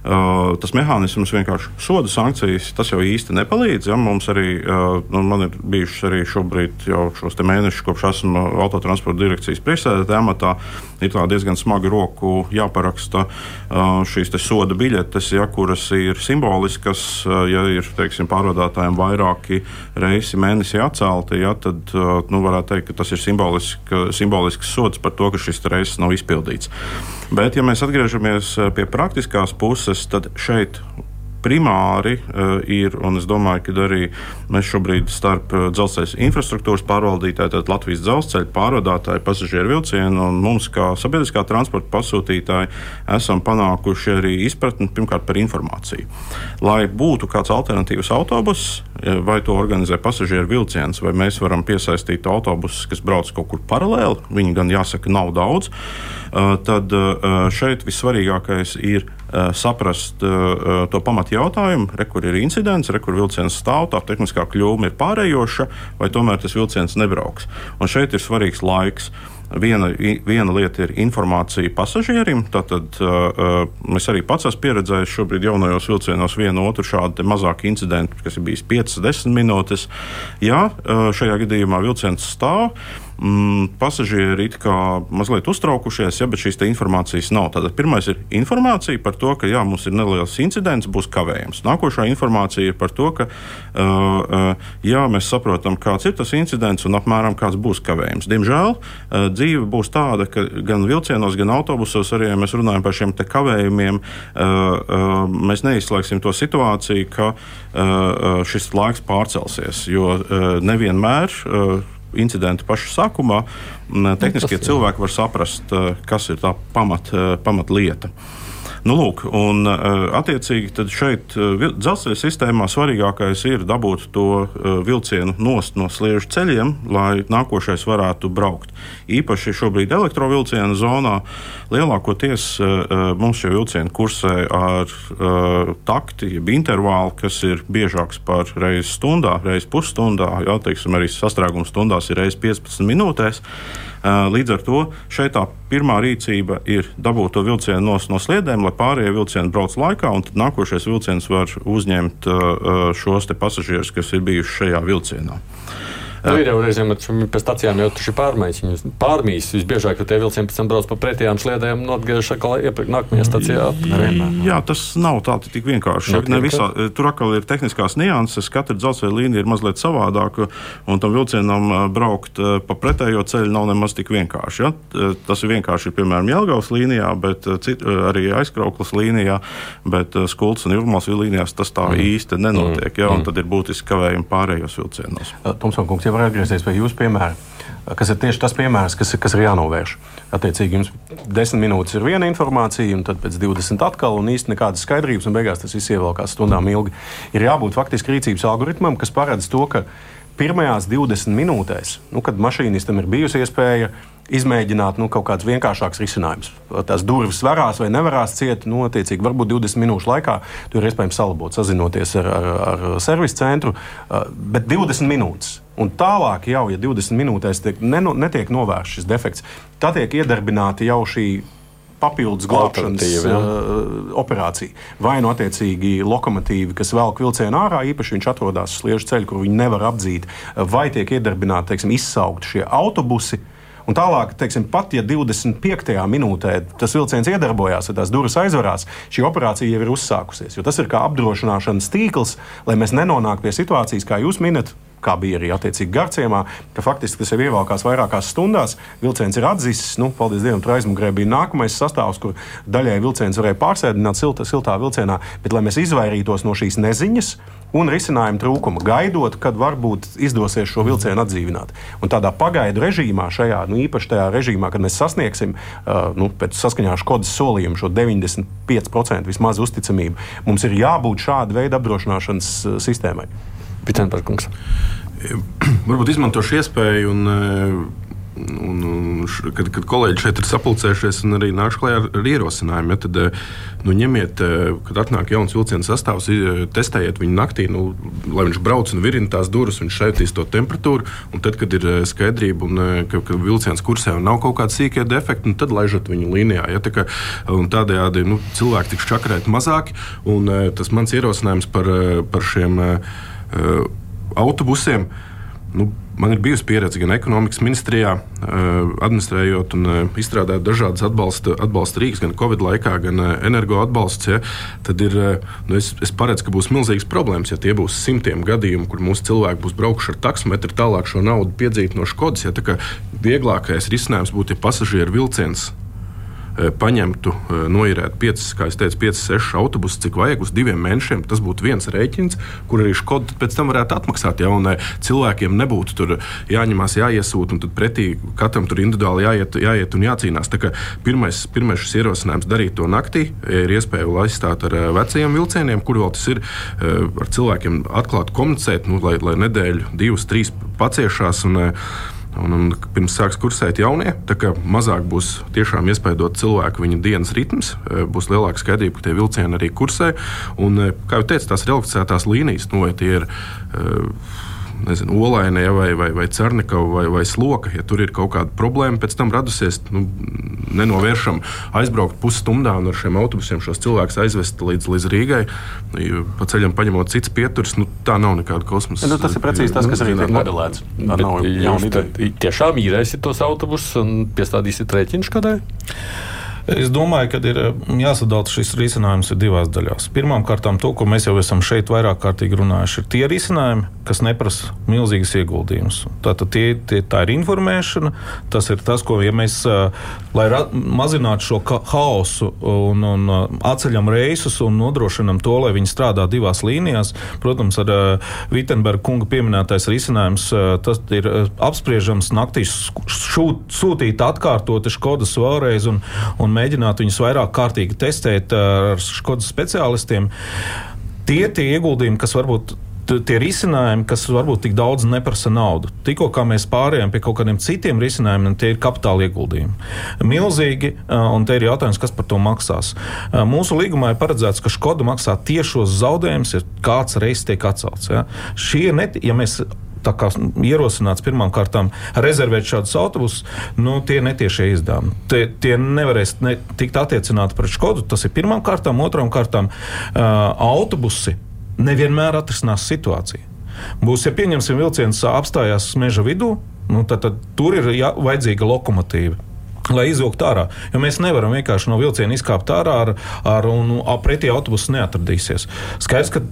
Uh, tas mehānisms vienkārši soda sankcijas, tas jau īsti nepalīdz. Ja? Mums arī, uh, nu, ir bijušas arī šobrīd jau šos mēnešus, kopš esmu autotransporta direkcijas priekšsēdētāja amatā, ir diezgan smagi roku jāparaksta uh, šīs soda biļetes, ja, kuras ir simboliskas. Ja ir teiksim, pārvadātājiem vairāki reisi mēnesī atcelti, ja, tad nu, varētu teikt, ka tas ir simboliski, simbolisks sods par to, ka šis reiss nav izpildīts. Bet, ja mēs atgriežamies eh, pie praktiskās puses, tad šeit primāri uh, ir, un es domāju, ka arī mēs šobrīd starp uh, dzelzceļa infrastruktūras pārvaldītāju, tad Latvijas dzelzceļa pārvadātāju, pasažieru vilcienu un mums, kā sabiedriskā transporta pasūtītāji, esam panākuši arī izpratni pirmkārt par informāciju. Lai būtu kāds alternatīvs autobus, vai to organizē pasažieru vilciens, vai mēs varam piesaistīt autobusus, kas brauc kaut kur paralēli, viņi gan jāsaka, nav daudz. Eh, tad eh, šeit vissvarīgākais ir eh, saprast to pamatu jautājumu, re, kur ir incidents, re, kur vilciens stāv, tā tehniskā kļūme ir pārējoša, vai tomēr tas vilciens nebrauks. Un šeit ir svarīgs laiks. Viena, viena lieta ir informācija pasažierim. Tātad uh, es arī pats esmu pieredzējis šobrīd jaunajos vilcienos vienu otru šādu mazāku incidentu, kas ir bijis 5-10 minūtes. Jā, uh, šajā gadījumā vilciens stāv mm, pasažieri ir mazliet uztraukušies, ja, bet šīs informācijas nav. Tātad pirmais ir informācija par to, ka jā, mums ir neliels incidents, būs kavējums. Nākošā informācija ir par to, ka uh, uh, jā, mēs saprotam, kāds ir tas incidents un apmēram kāds būs kavējums. Diemžēl uh, dzīve būs tāda, ka gan vilcienos, gan autobusos arī, ja mēs runājam par šiem kavējumiem, uh, uh, mēs neizslēgsim to situāciju, ka uh, šis laiks pārcelsies, jo nevienmēr. Incidenta paša sākumā, tehniskie nu, cilvēki var saprast, eh, kas ir tā pamat, eh, pamatlieta. Nu, lūk, un, eh, attiecīgi, šeit dzelzceļa sistēmā svarīgākais ir dabūt to vilcienu nost no sliežu ceļiem, lai nākošais varētu braukt. Īpaši šobrīd elektrovilcienu zonā lielākoties mums šie vilcieni kursē ar takti, jeb intervālu, kas ir biežāks par reizi stundā, reizi pusstundā, jā, teiksim, arī sastrēguma stundās ir reizes 15 minūtēs. Līdz ar to šeit tā pirmā rīcība ir dabūt to vilcienu no, no sliedēm, lai pārējie vilcieni brauc laikā, un tad nākošais vilciens var uzņemt šos pasažierus, kas ir bijuši šajā vilcienā. Nu, ir jau reizēm pēc stacijām jau tur ir pārmaiņas. Viņas pārmīs visbiežāk, jo tie vilcieni pēc tam brauc pa pretējām sliedēm un atgriežas atkal iepriekš nākamajā stacijā. Jā, tas nav tā tik vienkārši. Ne visā, tur atkal ir tehniskās nianses. Katra dzelzceļa līnija ir mazliet savādāka, un tam vilcienam ā, braukt ā, pa pretējo ceļu nav nemaz tik vienkārši. Ja? Tas ir vienkārši, piemēram, Jelgavas līnijā, bet cit, arī aizkrauklas līnijā, bet ā, Skultas un Jurmās līnijās tas tā mm. īsti nenotiek. Ja? Un tad ir būtiski kavējumi pārējos vilcienos. Tomson kungs, ja var atgriezties pie jūsu piemēra, kas ir tieši tas piemērs, kas, kas ir jānovērš. Attiecīgi, jums 10 minūtes ir viena informācija, un tad pēc 20 atkal, un īstenībā nekādas skaidrības, un beigās tas viss ievelkās stundām ilgi. Ir jābūt faktiski rīcības algoritmam, kas paredz to, ka pirmajās 20 minūtēs, nu, kad mašīnistam ir bijusi iespēja izmēģināt nu, kaut kādus vienkāršākus risinājumus. Tās durvis varās vai nevarās ciet, nu, attiecīgi, varbūt 20 minūšu laikā to ir iespējams salabot, sazinoties ar, ar, ar servisu centru, uh, bet 20 minūtes. Un tālāk, jau, ja 20 minūtēs tiek, neno, netiek novērsts šis defekts, tad tiek iedarbināta jau šī papildus glābšanas uh, operācija. Vai nu attiecīgi lokomotīvi, kas velk vilcienu ārā, īpaši viņš atrodas sliežu ceļa, kur viņi nevar apdzīt, vai tiek iedarbināti, teiksim, izsaukti šie autobusi. Un tālāk, teiksim, pat ja 25. minūtē tas vilciens iedarbojās, ja tās durvis aizvarās, šī operācija jau ir uzsākusies. Jo tas ir kā apdrošināšanas tīkls, lai mēs nenonāktu pie situācijas, kā jūs minat, kā bija arī attiecīgi Garciemā, ka faktiski tas jau ievelkās vairākās stundās. Vilciens ir atzīsis, nu, paldies Dievam, tur aizmugurē bija nākamais sastāvs, kur daļai vilciens varēja pārsēdināt silta, siltā vilcienā, bet lai mēs izvairītos no šīs neziņas. Un risinājuma trūkuma, gaidot, kad varbūt izdosies šo vilcienu atdzīvināt. Un tādā pagaidu režīmā, šajā nu, īpaši tajā režīmā, kad mēs sasniegsim uh, nu, pēc saskaņā ar Skodas solījumu šo 95% vismaz uzticamību, mums ir jābūt šāda veida apdrošināšanas sistēmai. Pitenbergs. Varbūt izmantošu iespēju un. eh, Un, un, š- kad, kad kolēģi šeit ir sapulcējušies un arī nākuši klajā ar, ar ierosinājumiem, ja, tad eh, nu, ņemiet, eh, kad atnāk jauns vilciena sastāvs, testējiet viņu naktī, nu, lai viņš brauc un virina tās durvis, viņš šaitīs to temperatūru. Tad, kad ir skaidrība, un, ka, ka vilciens kursē un nav kaut kāda sīkā defekta, nu, tad laižat viņu līnijā. Ja, tā kā, tādējādi nu, cilvēki tiks čakarēti mazāk. Un, tas mans ierosinājums par, par šiem autobusiem. Nu, man ir bijusi pieredze gan ekonomikas ministrijā, eh, administrējot un eh, izstrādājot dažādas atbalsta, atbalsta rīks, gan Covid laikā, gan eh, energo atbalsts. Ja, tad ir, eh, nu, es, es paredzu, ka būs milzīgas problēmas, ja tie būs simtiem gadījumu, kur mūsu cilvēki būs braukuši ar taksometru, tālāk šo naudu piedzīt no Škodas. Ja, vieglākais risinājums būtu, ja pasažieru vilciens eh, paņemtu, eh, noīrētu 5, kā jau teicu, 5, 6 autobusus, cik vajag uz diviem mēnešiem. Tas būtu viens rēķins, kur arī Škoda pēc tam varētu atmaksāt. Ja, un eh, cilvēkiem nebūtu tur jāņemās, jāiesūta, un tad pretī katram tur individuāli jāiet, jāiet un jācīnās. Pirmais, pirmais šis ierosinājums darīt to naktī, ir iespēja aizstāt ar eh, vecajiem vilcieniem, kur vēl tas ir eh, ar cilvēkiem atklāti komunicēt, nu, lai, lai nedēļu, divas, trīs paciešās. Un, eh, Un, un pirms sāks kursēt jaunie, tā kā mazāk būs tiešām iespējams cilvēku viņa dienas ritms, e, būs lielāka skaidrība, ka tie vilcieni arī kursē. Un, e, kā jau teicu, tās elektrificētās līnijas, nu, vai tie ir e, nezinu, olainē vai, vai, vai cernikava vai, vai sloka. Ja tur ir kaut kāda problēma, pēc tam radusies nu, nenovēršam aizbraukt pusstundā un ar šiem autobusiem šos cilvēkus aizvest līdz, līdz Rīgai, pa ceļam paņemot cits pieturis. Nu, tā nav nekāda kosmosa. Nu, tas ir precīzi tas, kas arī tiek modelēts. Tā nav jauna ideja. tiešām īrēsiet tos autobusus un piestādīsiet rēķinu kādai? Es domāju, ka ir jāsadala šis risinājums divās daļās. Pirmkārt, to, ko mēs jau esam šeit vairāk kārtīgi runājuši, ir tie risinājumi, kas neprasa milzīgas ieguldījumus. Tātad tie, tie, tā ir informēšana, tas ir tas, ko ja mēs, lai mazinātu šo haosu un, un atceļam reisus un nodrošinam to, lai viņi strādā divās līnijās. Protams, ar Vitsenberga kunga pieminētais risinājums, tas ir apspriežams naktīs šūt, sūtīt atkārtoti Škodas vēlreiz un, un mēģināt viņus vairāk kārtīgi testēt ā, ar Škodas speciālistiem. Tie tie ieguldījumi, kas varbūt tie risinājumi, kas varbūt tik daudz neprasa naudu. Tikko mēs pārējām pie kaut kādiem citiem risinājumiem, tie ir kapitāla ieguldījumi. Milzīgi, ā, un te ir jautājums, kas par to maksās. Ā, Mūsu līgumā ir paredzēts, ka Škoda maksā tiešos zaudējumus, ja kāds reizes tiek atcelts. Ja? Šie ir, ja mēs kā ierosināts pirmām kārtām rezervēt šādus autobusus, nu, tie netiešie izdevumi. Tie, tie nevarēs ne, tikt attiecināti pret Škodu. Tas ir pirmām kārtām, otrām kārtām uh, autobusi nevienmēr atrisinās situāciju. Būs, ja pieņemsim, vilciens apstājās meža vidū, nu, tad, tad tur ir jā, vajadzīga lokomotīva. Lai izvilktu ārā. Jo mēs nevaram vienkārši no vilciena izkāpt ārā ar, ar un nu, pretī autobusu neatradīsies. Skaidrs, ka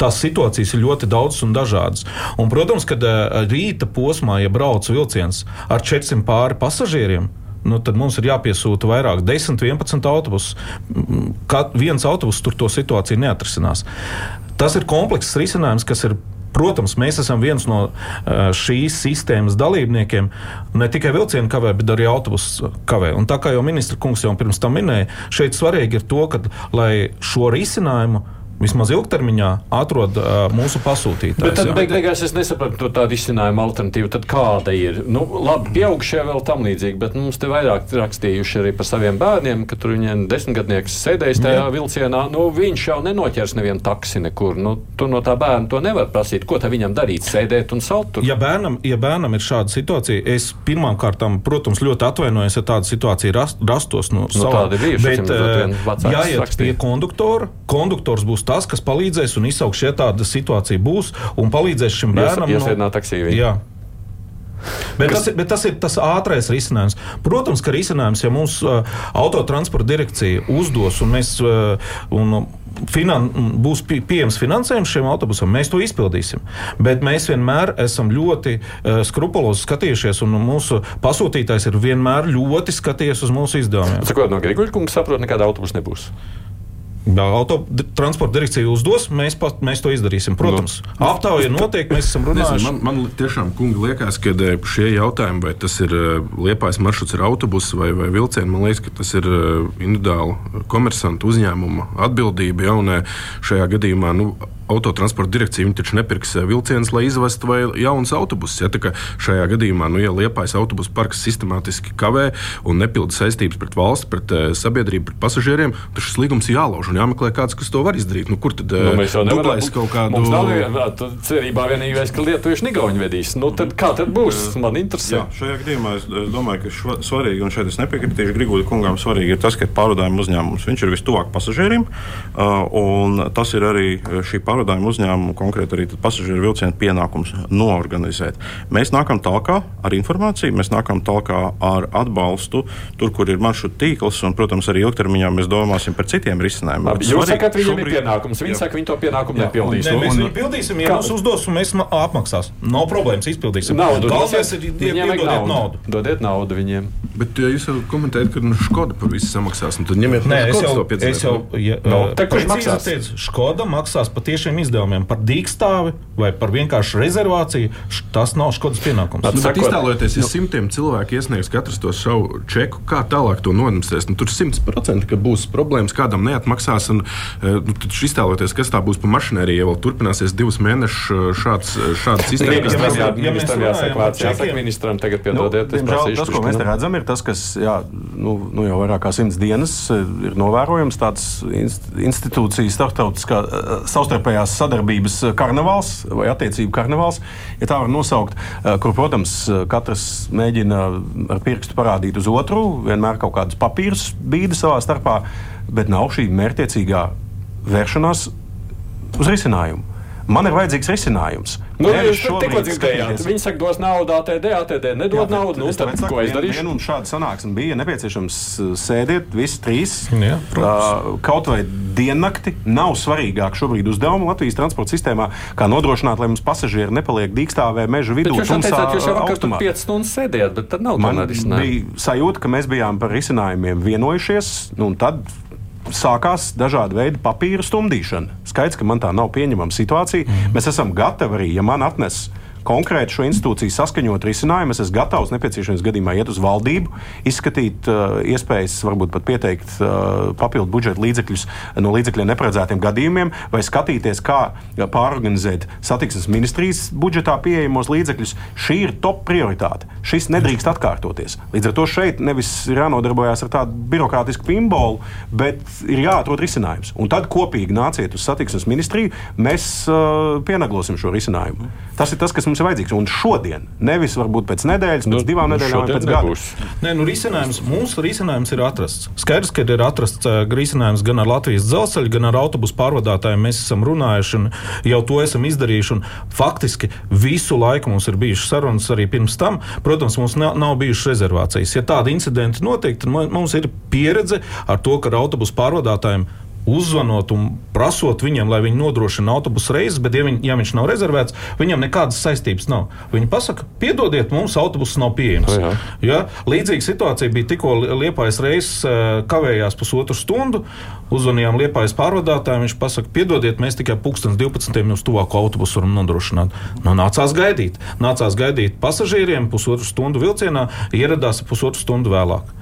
tās situācijas ir ļoti daudzas un dažādas. Un, protams, kad rīta posmā, ja brauc vilciens ar 400 pāri pasažieriem, nu, tad mums ir jāpiesūta vairāk, 10, 11 autobusus. Kad viens autobus tur to situāciju neatrisinās. Tas ir komplekss risinājums, kas ir Protams, mēs esam viens no šīs sistēmas dalībniekiem. Ne tikai vilcienu kavē, bet arī autobusu kavē. Un tā kā jau ministra kungs jau pirms tam minēja, šeit svarīgi ir to, ka, lai šo risinājumu vismaz ilgtermiņā atrod uh, mūsu pasūtītāju. Bet tad beig, beigās es nesapratu to tādu izcinājumu alternatīvu. Tad kāda ir? Nu, labi, pieaugušie vēl tam līdzīgi, bet mums te vairāk rakstījuši arī par saviem bērniem, ka tur viņiem desmitgadnieks sēdējis tajā Jā. vilcienā. Nu, viņš jau nenoķers nevienu taksi nekur. Nu, tu no tā bērna to nevar prasīt. Ko tad viņam darīt? Sēdēt un salt tur? Ja bērnam, ja bērnam ir šāda situācija, es pirmām kārtām, protams, ļoti atvainojos, ja tāda situācija rast, rastos no nu, savā. Tāda ir bijusi. Bet, jāiet pie konduktora. Konduktors būs tas, kas palīdzēs un izsauks, ja tāda situācija būs, un palīdzēs šim bērnam. Iesēdināt taksiju. Jā. Bet tas, bet tas ir tas ātrākais risinājums. Protams, ka risinājums, ja mums uh, autotransporta direkcija uzdos un mēs uh, un, finan, būs pie, pieejams finansējums šiem autobusam, mēs to izpildīsim. Bet mēs vienmēr esam ļoti uh, skrupulozi skatījušies, un mūsu pasūtītājs ir vienmēr ļoti skatījies uz mūsu izdevumiem. Sakot, no Grigūļa kungs saprot, nekāda autobusa nebūs. Autotransporta direkcija uzdos, mēs, pat, mēs to izdarīsim. Protams, no. aptauja notiek, mēs esam runājuši. Man, man tiešām, kungi, liekas, ka eh, šie jautājumi, vai tas ir eh, liepais maršruts ar autobusu vai, vai vilcienu, man liekas, ka tas ir eh, individuāli komersantu uzņēmuma atbildība. Ja, šajā gadījumā nu, autotransporta direkcija taču nepirks eh, vilcienus, lai izvestu vai jaunas autobusus. Ja, šajā gadījumā, nu, ja liepais autobusu parks sistemātiski kavē un nepilda saistības pret valsts, pret uh, sabiedrību, pret pasažieriem, tad šis līgums jālauž un jāmeklē kāds, kas to var izdarīt. Nu, kur tad uh, nu, dublēs kaut kādu? Nav cerībā vienīgais, ka lietuvieši Nigauņi vedīs. Nu, tad kā tad būs? Man interesē. Jā, šajā gadījumā es, es domāju, ka šva, svarīgi, un šeit es nepiekritīšu Grigūda kungām, svarīgi ir tas, ka pārvadājuma uzņēmums viņš ir vistuvāk pasažieriem, uh, un tas ir arī šī pārvadājuma pārvadājumu uzņēmumu, konkrēti arī pasažieru vilcienu pienākums noorganizēt. Mēs nākam tālāk ar informāciju, mēs nākam tālāk ar atbalstu tur, kur ir maršruta tīkls, un, protams, arī ilgtermiņā mēs domāsim par citiem risinājumiem. Labi, jūs sakat, viņiem šobrīd... ir pienākums, viņi saka, viņi to pienākumu nepildīs. Ne, mēs viņu pildīsim, ja mums uzdos, un mēs apmaksās. Nav problēmas, izpildīsim. Naudu, Galvenais ir iedodiet naudu. naudu. Dodiet naudu viņiem. Bet ja jūs jau komentējat, ka nu, Škoda par visu samaksās, nu, tad ņemiet Nē, es jau, es jau ja, no, tā, kurš maksās? Teicu, Škoda maksās patiešām tiešiem izdevumiem par dīkstāvi vai par vienkāršu rezervāciju, tas nav Škodas pienākums. Nu, bet iztēlojieties, ja simtiem cilvēku iesniegs katrs to savu čeku, kā tālāk to nodemonstrēs. Nu, tur ka būs problēmas, kādam neatmaksās. Un, eh, nu, tad iztēlojieties, kas tā būs pa mašinēriju, ja vēl turpināsies divus mēnešus eh, šāds, eh, šāds sistēmas. Ja, ja, ja ministram jāsaka vārds, jāsaka ministram tagad piedodiet. Nu, tas, ko mēs redzam, ir tas, kas jā, nu, nu jau vairāk kā simts dienas ir novērojams tāds institūcijas starptautiskā savstarpējās sadarbības karnevāls vai attiecību karnevāls, ja tā var nosaukt, eh, kur, protams, katrs mēģina ar pirkstu parādīt uz otru, vienmēr kaut kādus papīrus bīda savā starpā, bet nav šī mērķiecīgā vēršanās uz risinājumu. Man ir vajadzīgs risinājums. Nu, jūs tikko dzirdējāt, viņi saka, dos naudu ATD, ATD nedod jā, naudu. Nu, tad, ko es darīšu? Vien un šāda sanāksme bija nepieciešams uh, sēdēt visi trīs. Jā, uh, kaut vai diennakti nav svarīgāk šobrīd uzdevumu Latvijas transporta sistēmā, kā nodrošināt, lai mums pasažieri nepaliek dīkstāvē meža vidū. Bet jūs jau teicāt, jūs jau vakar tur 5 stundas sēdējāt, bet tad nav Man bija sajūta, ka mēs bijām par risinājumiem vienojušies, nu, un tad sākās dažādi veidi papīra stumdīšana. Skaidrs, ka man tā nav pieņemama situācija. Mm. Mēs esam gatavi arī, ja man atnes konkrēti šo institūciju saskaņot risinājumu. Es esmu gatavs nepieciešamības gadījumā iet uz valdību, izskatīt uh, iespējas, varbūt pat pieteikt uh, papildu budžeta līdzekļus no līdzekļiem neparedzētiem gadījumiem, vai skatīties, kā pārorganizēt satiksmes ministrijas budžetā pieejamos līdzekļus. Šī ir top prioritāte. Šis nedrīkst atkārtoties. Līdz ar to šeit nevis ir jānodarbojas ar tādu birokrātisku pimbolu, bet ir jāatrod risinājums. Un tad kopīgi nāciet uz satiksmes ministriju, mēs uh, pienaglosim šo risinājumu. Tas ir tas, kas mums ir vajadzīgs. Un šodien, nevis varbūt pēc nedēļas, pēc Nu, divām nu, nedēļām pēc gada. Nē, nu, risinājums, mūsu risinājums ir atrasts. Skaidrs, ka ir atrasts uh, risinājums gan ar Latvijas dzelzceļu, gan ar autobusu pārvadātājiem. Mēs esam runājuši un jau to esam izdarījuši. Un faktiski visu laiku mums ir bijušas sarunas arī pirms tam. Protams, mums nav, nav bijušas rezervācijas. Ja tādi incidenti notiek, tad mu- mums ir pieredze ar to, ka ar autobusu pārvadātājiem uzzvanot un prasot viņam, lai viņi nodrošina autobusu reizes, bet, ja, viņ, ja viņš nav rezervēts, viņam nekādas saistības nav. Viņi pasaka, piedodiet, mums autobuss nav pieejams. Jā. Ja? Līdzīga situācija bija tikko Liepājas reizes eh, kavējās pusotru stundu. Uzzvanījām Liepājas pārvadātājiem. Viņš pasaka, piedodiet, mēs tikai pulkstenes 12. jums tuvāko autobusu varam nodrošināt. Nu, nācās gaidīt. Nācās gaidīt pasažieriem pusotru stundu vilcienā, ieradās pusotru stundu vēlāk.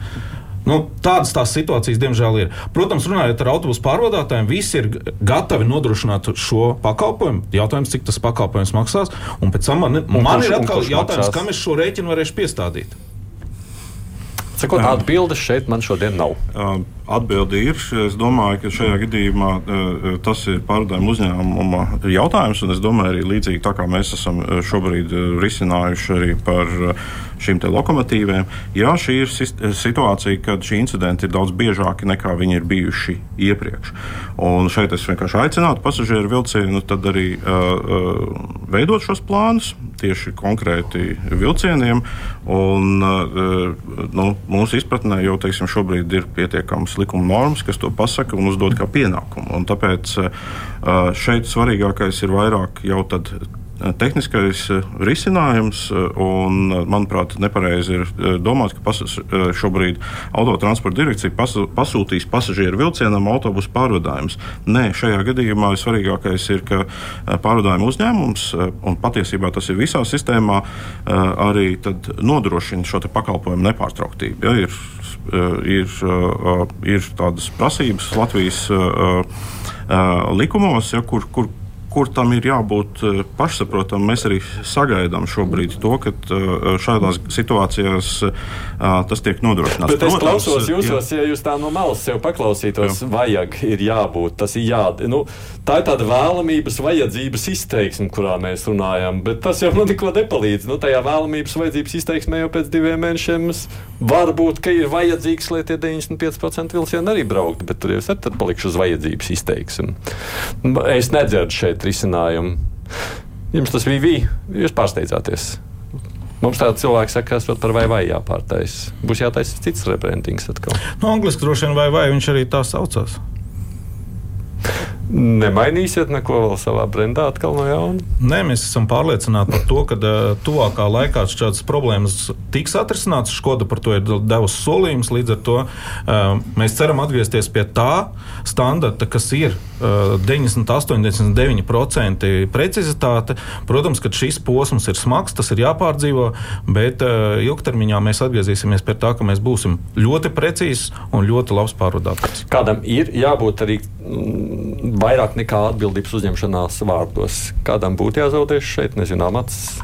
Nu, tādas tās situācijas, diemžēl, ir. Protams, runājot ar autobusu pārvadātājiem, visi ir gatavi nodrošināt šo pakalpojumu. Jautājums, cik tas pakalpojums maksās. Un pēc tam man, man kurš- ir un atkal jautājums, maksās? kam es šo rēķinu varēšu piestādīt. Sakot, atbildes šeit man šodien nav. Uh, Atbilde ir. Es domāju, ka šajā gadījumā uh, tas ir pārvadājuma uzņēmuma jautājums. Es domāju, arī līdzīgi tā kā mēs esam uh, šobrīd risinājuši arī par šīm lokomotīvēm. Jā, šī ir situācija, kad šī incidenti ir daudz biežāki nekā viņi ir bijuši iepriekš. Un šeit es vienkārši aicinātu pasažieru vilcienu arī uh, veidot šos plānus tieši konkrēti vilcieniem. Un, uh, nu, mūsu izpratnē jau teiksim, šobrīd ir pietiekamas likuma normas, kas to pasaka un uzdod kā pienākumu. Un tāpēc uh, šeit svarīgākais ir vairāk jau tad. uh, Tehniskais uh, risinājums, un, manuprāt, nepareizi ir domāt, ka pasas, šobrīd autotransporta direkcija pasu, pasūtīs pasažieru vilcienam autobusu pārvadājumus. Nē, šajā gadījumā svarīgākais ir, ka pārvadājuma uzņēmums, un patiesībā tas ir visā sistēmā, arī nodrošina šo pakalpojumu nepārtrauktību. Ja, ir, ir, uh, ir tādas prasības Latvijas likumos, ja, kur, kur kur tam ir jābūt eh, pašsaprotamam. Mēs arī sagaidām šobrīd to, ka eh, šādās situācijās eh, tas tiek nodrošināts. Bet es klausos jā. jūsos, ja jūs tā no malas sev paklausītos, jā. vajag, ir jābūt, tas ir jā. Nu, tā ir tāda vēlamības, vajadzības izteiksme, kurā mēs runājam, bet tas jau man neko nepalīdz. Nu, tajā vēlamības, vajadzības izteiksmē jau pēc diviem mēnešiem var būt, ka ir vajadzīgs, lai tie 95% vilcieni arī brauktu, bet tur jau es tad palikšu uz vajadzības izteiksmi. Es nedzirdu šeit risinājumu. Jums tas bija vīri, jūs pārsteidzāties. Mums tāda cilvēka saka, ka par vai vai jāpārtais. Būs jātaisa cits rebrandings atkal. Nu, Angliski droši vien vai, vai viņš arī tā saucās. Nemainīsiet neko vēl savā brendā atkal no jauna. Nē, mēs esam pārliecināti par to, ka uh, tuvākā laikā šādas problēmas tiks atrisinātas. Škoda par to ir devusi solījumus. Līdz ar to uh, mēs ceram atgriezties pie tā standarta, kas ir uh, 98, 99% precizitāte. Protams, ka šis posms ir smags, tas ir jāpārdzīvo, bet ilgtermiņā mēs atgriezīsimies pie tā, ka mēs būsim ļoti precīzi un ļoti labs pārvadātājs. Kādam ir jābūt arī mm, vairāk nekā atbildības uzņemšanās vārdos. Kādam būtu jāzaudē šeit, nezinu, amats.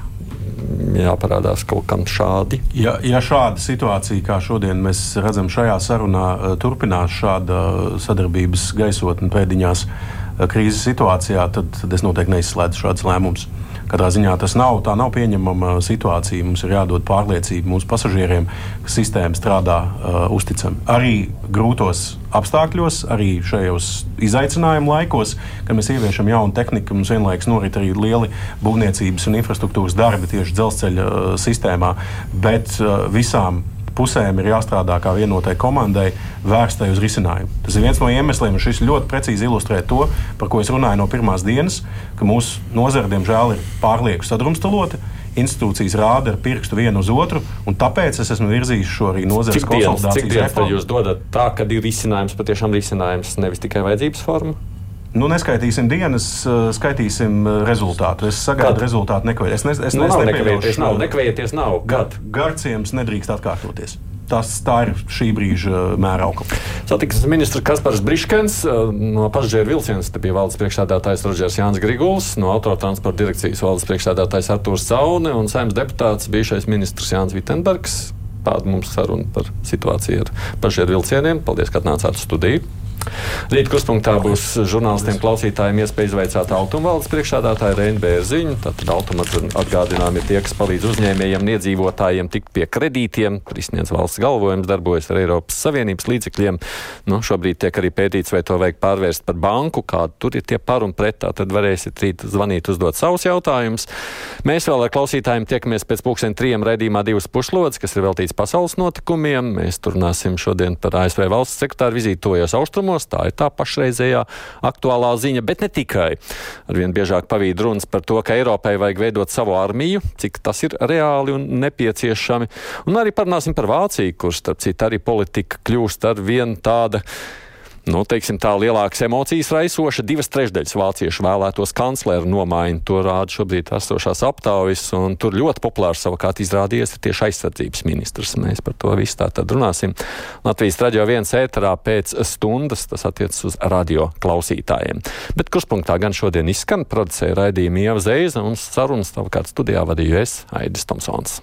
Jāparādās kaut kam šādi. Ja, ja šāda situācija, kā šodien mēs redzam šajā sarunā, eh, turpinās šāda sadarbības gaisotne pēdiņās eh, krīzes situācijā, tad, tad es noteikti neizslēdzu šādus lēmumus. Katrā ziņā tas nav, nav pieņemama situācija. Mums ir jādod pārliecība mūsu pasažieriem, ka sistēma strādā uh, uzticami. Arī grūtos apstākļos, arī šajos izaicinājumu laikos, kad mēs ieviešam jaunu tehniku, mums vienlaikus norit arī lieli būvniecības un infrastruktūras darbi tieši dzelzceļa uh, sistēmā. Bet uh, visām pusēm ir jāstrādā kā vienotai komandai, vērstai uz risinājumu. Tas ir viens no iemesliem, un šis ļoti precīzi ilustrē to, par ko es runāju no pirmās dienas, ka mūsu nozare, diemžēl, ir pārlieku sadrumstalota. Institūcijas rāda ar pirkstu vienu uz otru, un tāpēc es esmu virzījis šo arī nozares dienas, cik reformu. jūs dodat tā, ka ir risinājums, patiešām risinājums, nevis tikai vajadzības forma? Nu, neskaitīsim dienas, uh, skaitīsim uh, rezultātu. Es sagaidu Kad? rezultātu nekavēt. Es, ne, es, Nu, es nekavieties, nav nekavieties, nav. Kad? Garciems nedrīkst atkārtoties. Tas, tā ir šī brīža mēra auguma. Satiksmes ministrs Kaspars Briškens eh, no pasažieru vilciens, te bija valdes priekšsēdētājs Rodžers Jānis Griguls, no autotransporta direkcijas valdes priekšsēdētājs Artūrs Caune un saimnes deputāts bijušais ministrs Jānis Vitenbergs. Tāda mums saruna par situāciju ar pasažieru vilcieniem. Paldies, ka atnācāt studiju. Rīt kurspunktā būs žurnālistiem, klausītājiem iespēja izveicāt automāvaldes priekšādātāju Reinu Bērziņu. Tad automāts atgādinājumi ir tie, kas palīdz uzņēmējiem un iedzīvotājiem tikt pie kredītiem, kur izsniedz valsts galvojums, darbojas ar Eiropas Savienības līdzekļiem. Nu, šobrīd tiek arī pētīts, vai to vajag pārvērst par banku, kādu tur ir tie par un pret. Tad varēsiet rīt zvanīt, uzdot savus jautājumus. Mēs vēl ar klausītājiem tiekamies pēc pulksten trijiem raidījumā divas pušlodes, kas ir veltīts pasaules notikumiem. Mēs turpināsim šodien par ASV valsts sekretāru vizīti tojos austrumos. Tā ir tā pašreizējā aktuālā ziņa, bet ne tikai. Arvien biežāk pavīd runas par to, ka Eiropai vajag veidot savu armiju, cik tas ir reāli un nepieciešami. Un arī parunāsim par Vāciju, kur starp citu arī politika kļūst ar vien tāda nu, teiksim, tā lielākas emocijas raisoša. Divas trešdaļas vāciešu vēlētos kancleru nomaiņu. To rāda šobrīd esošās aptaujas, un tur ļoti populārs savukārt izrādījies tieši aizsardzības ministrs. Mēs par to visu tā tad runāsim. Latvijas radio viens ēterā pēc stundas, tas attiecas uz radio klausītājiem. Bet kurspunktā gan šodien izskan producēja raidījuma Ieva Zeiza un sarunas savukārt studijā vadīju es, Aidis Tomsons.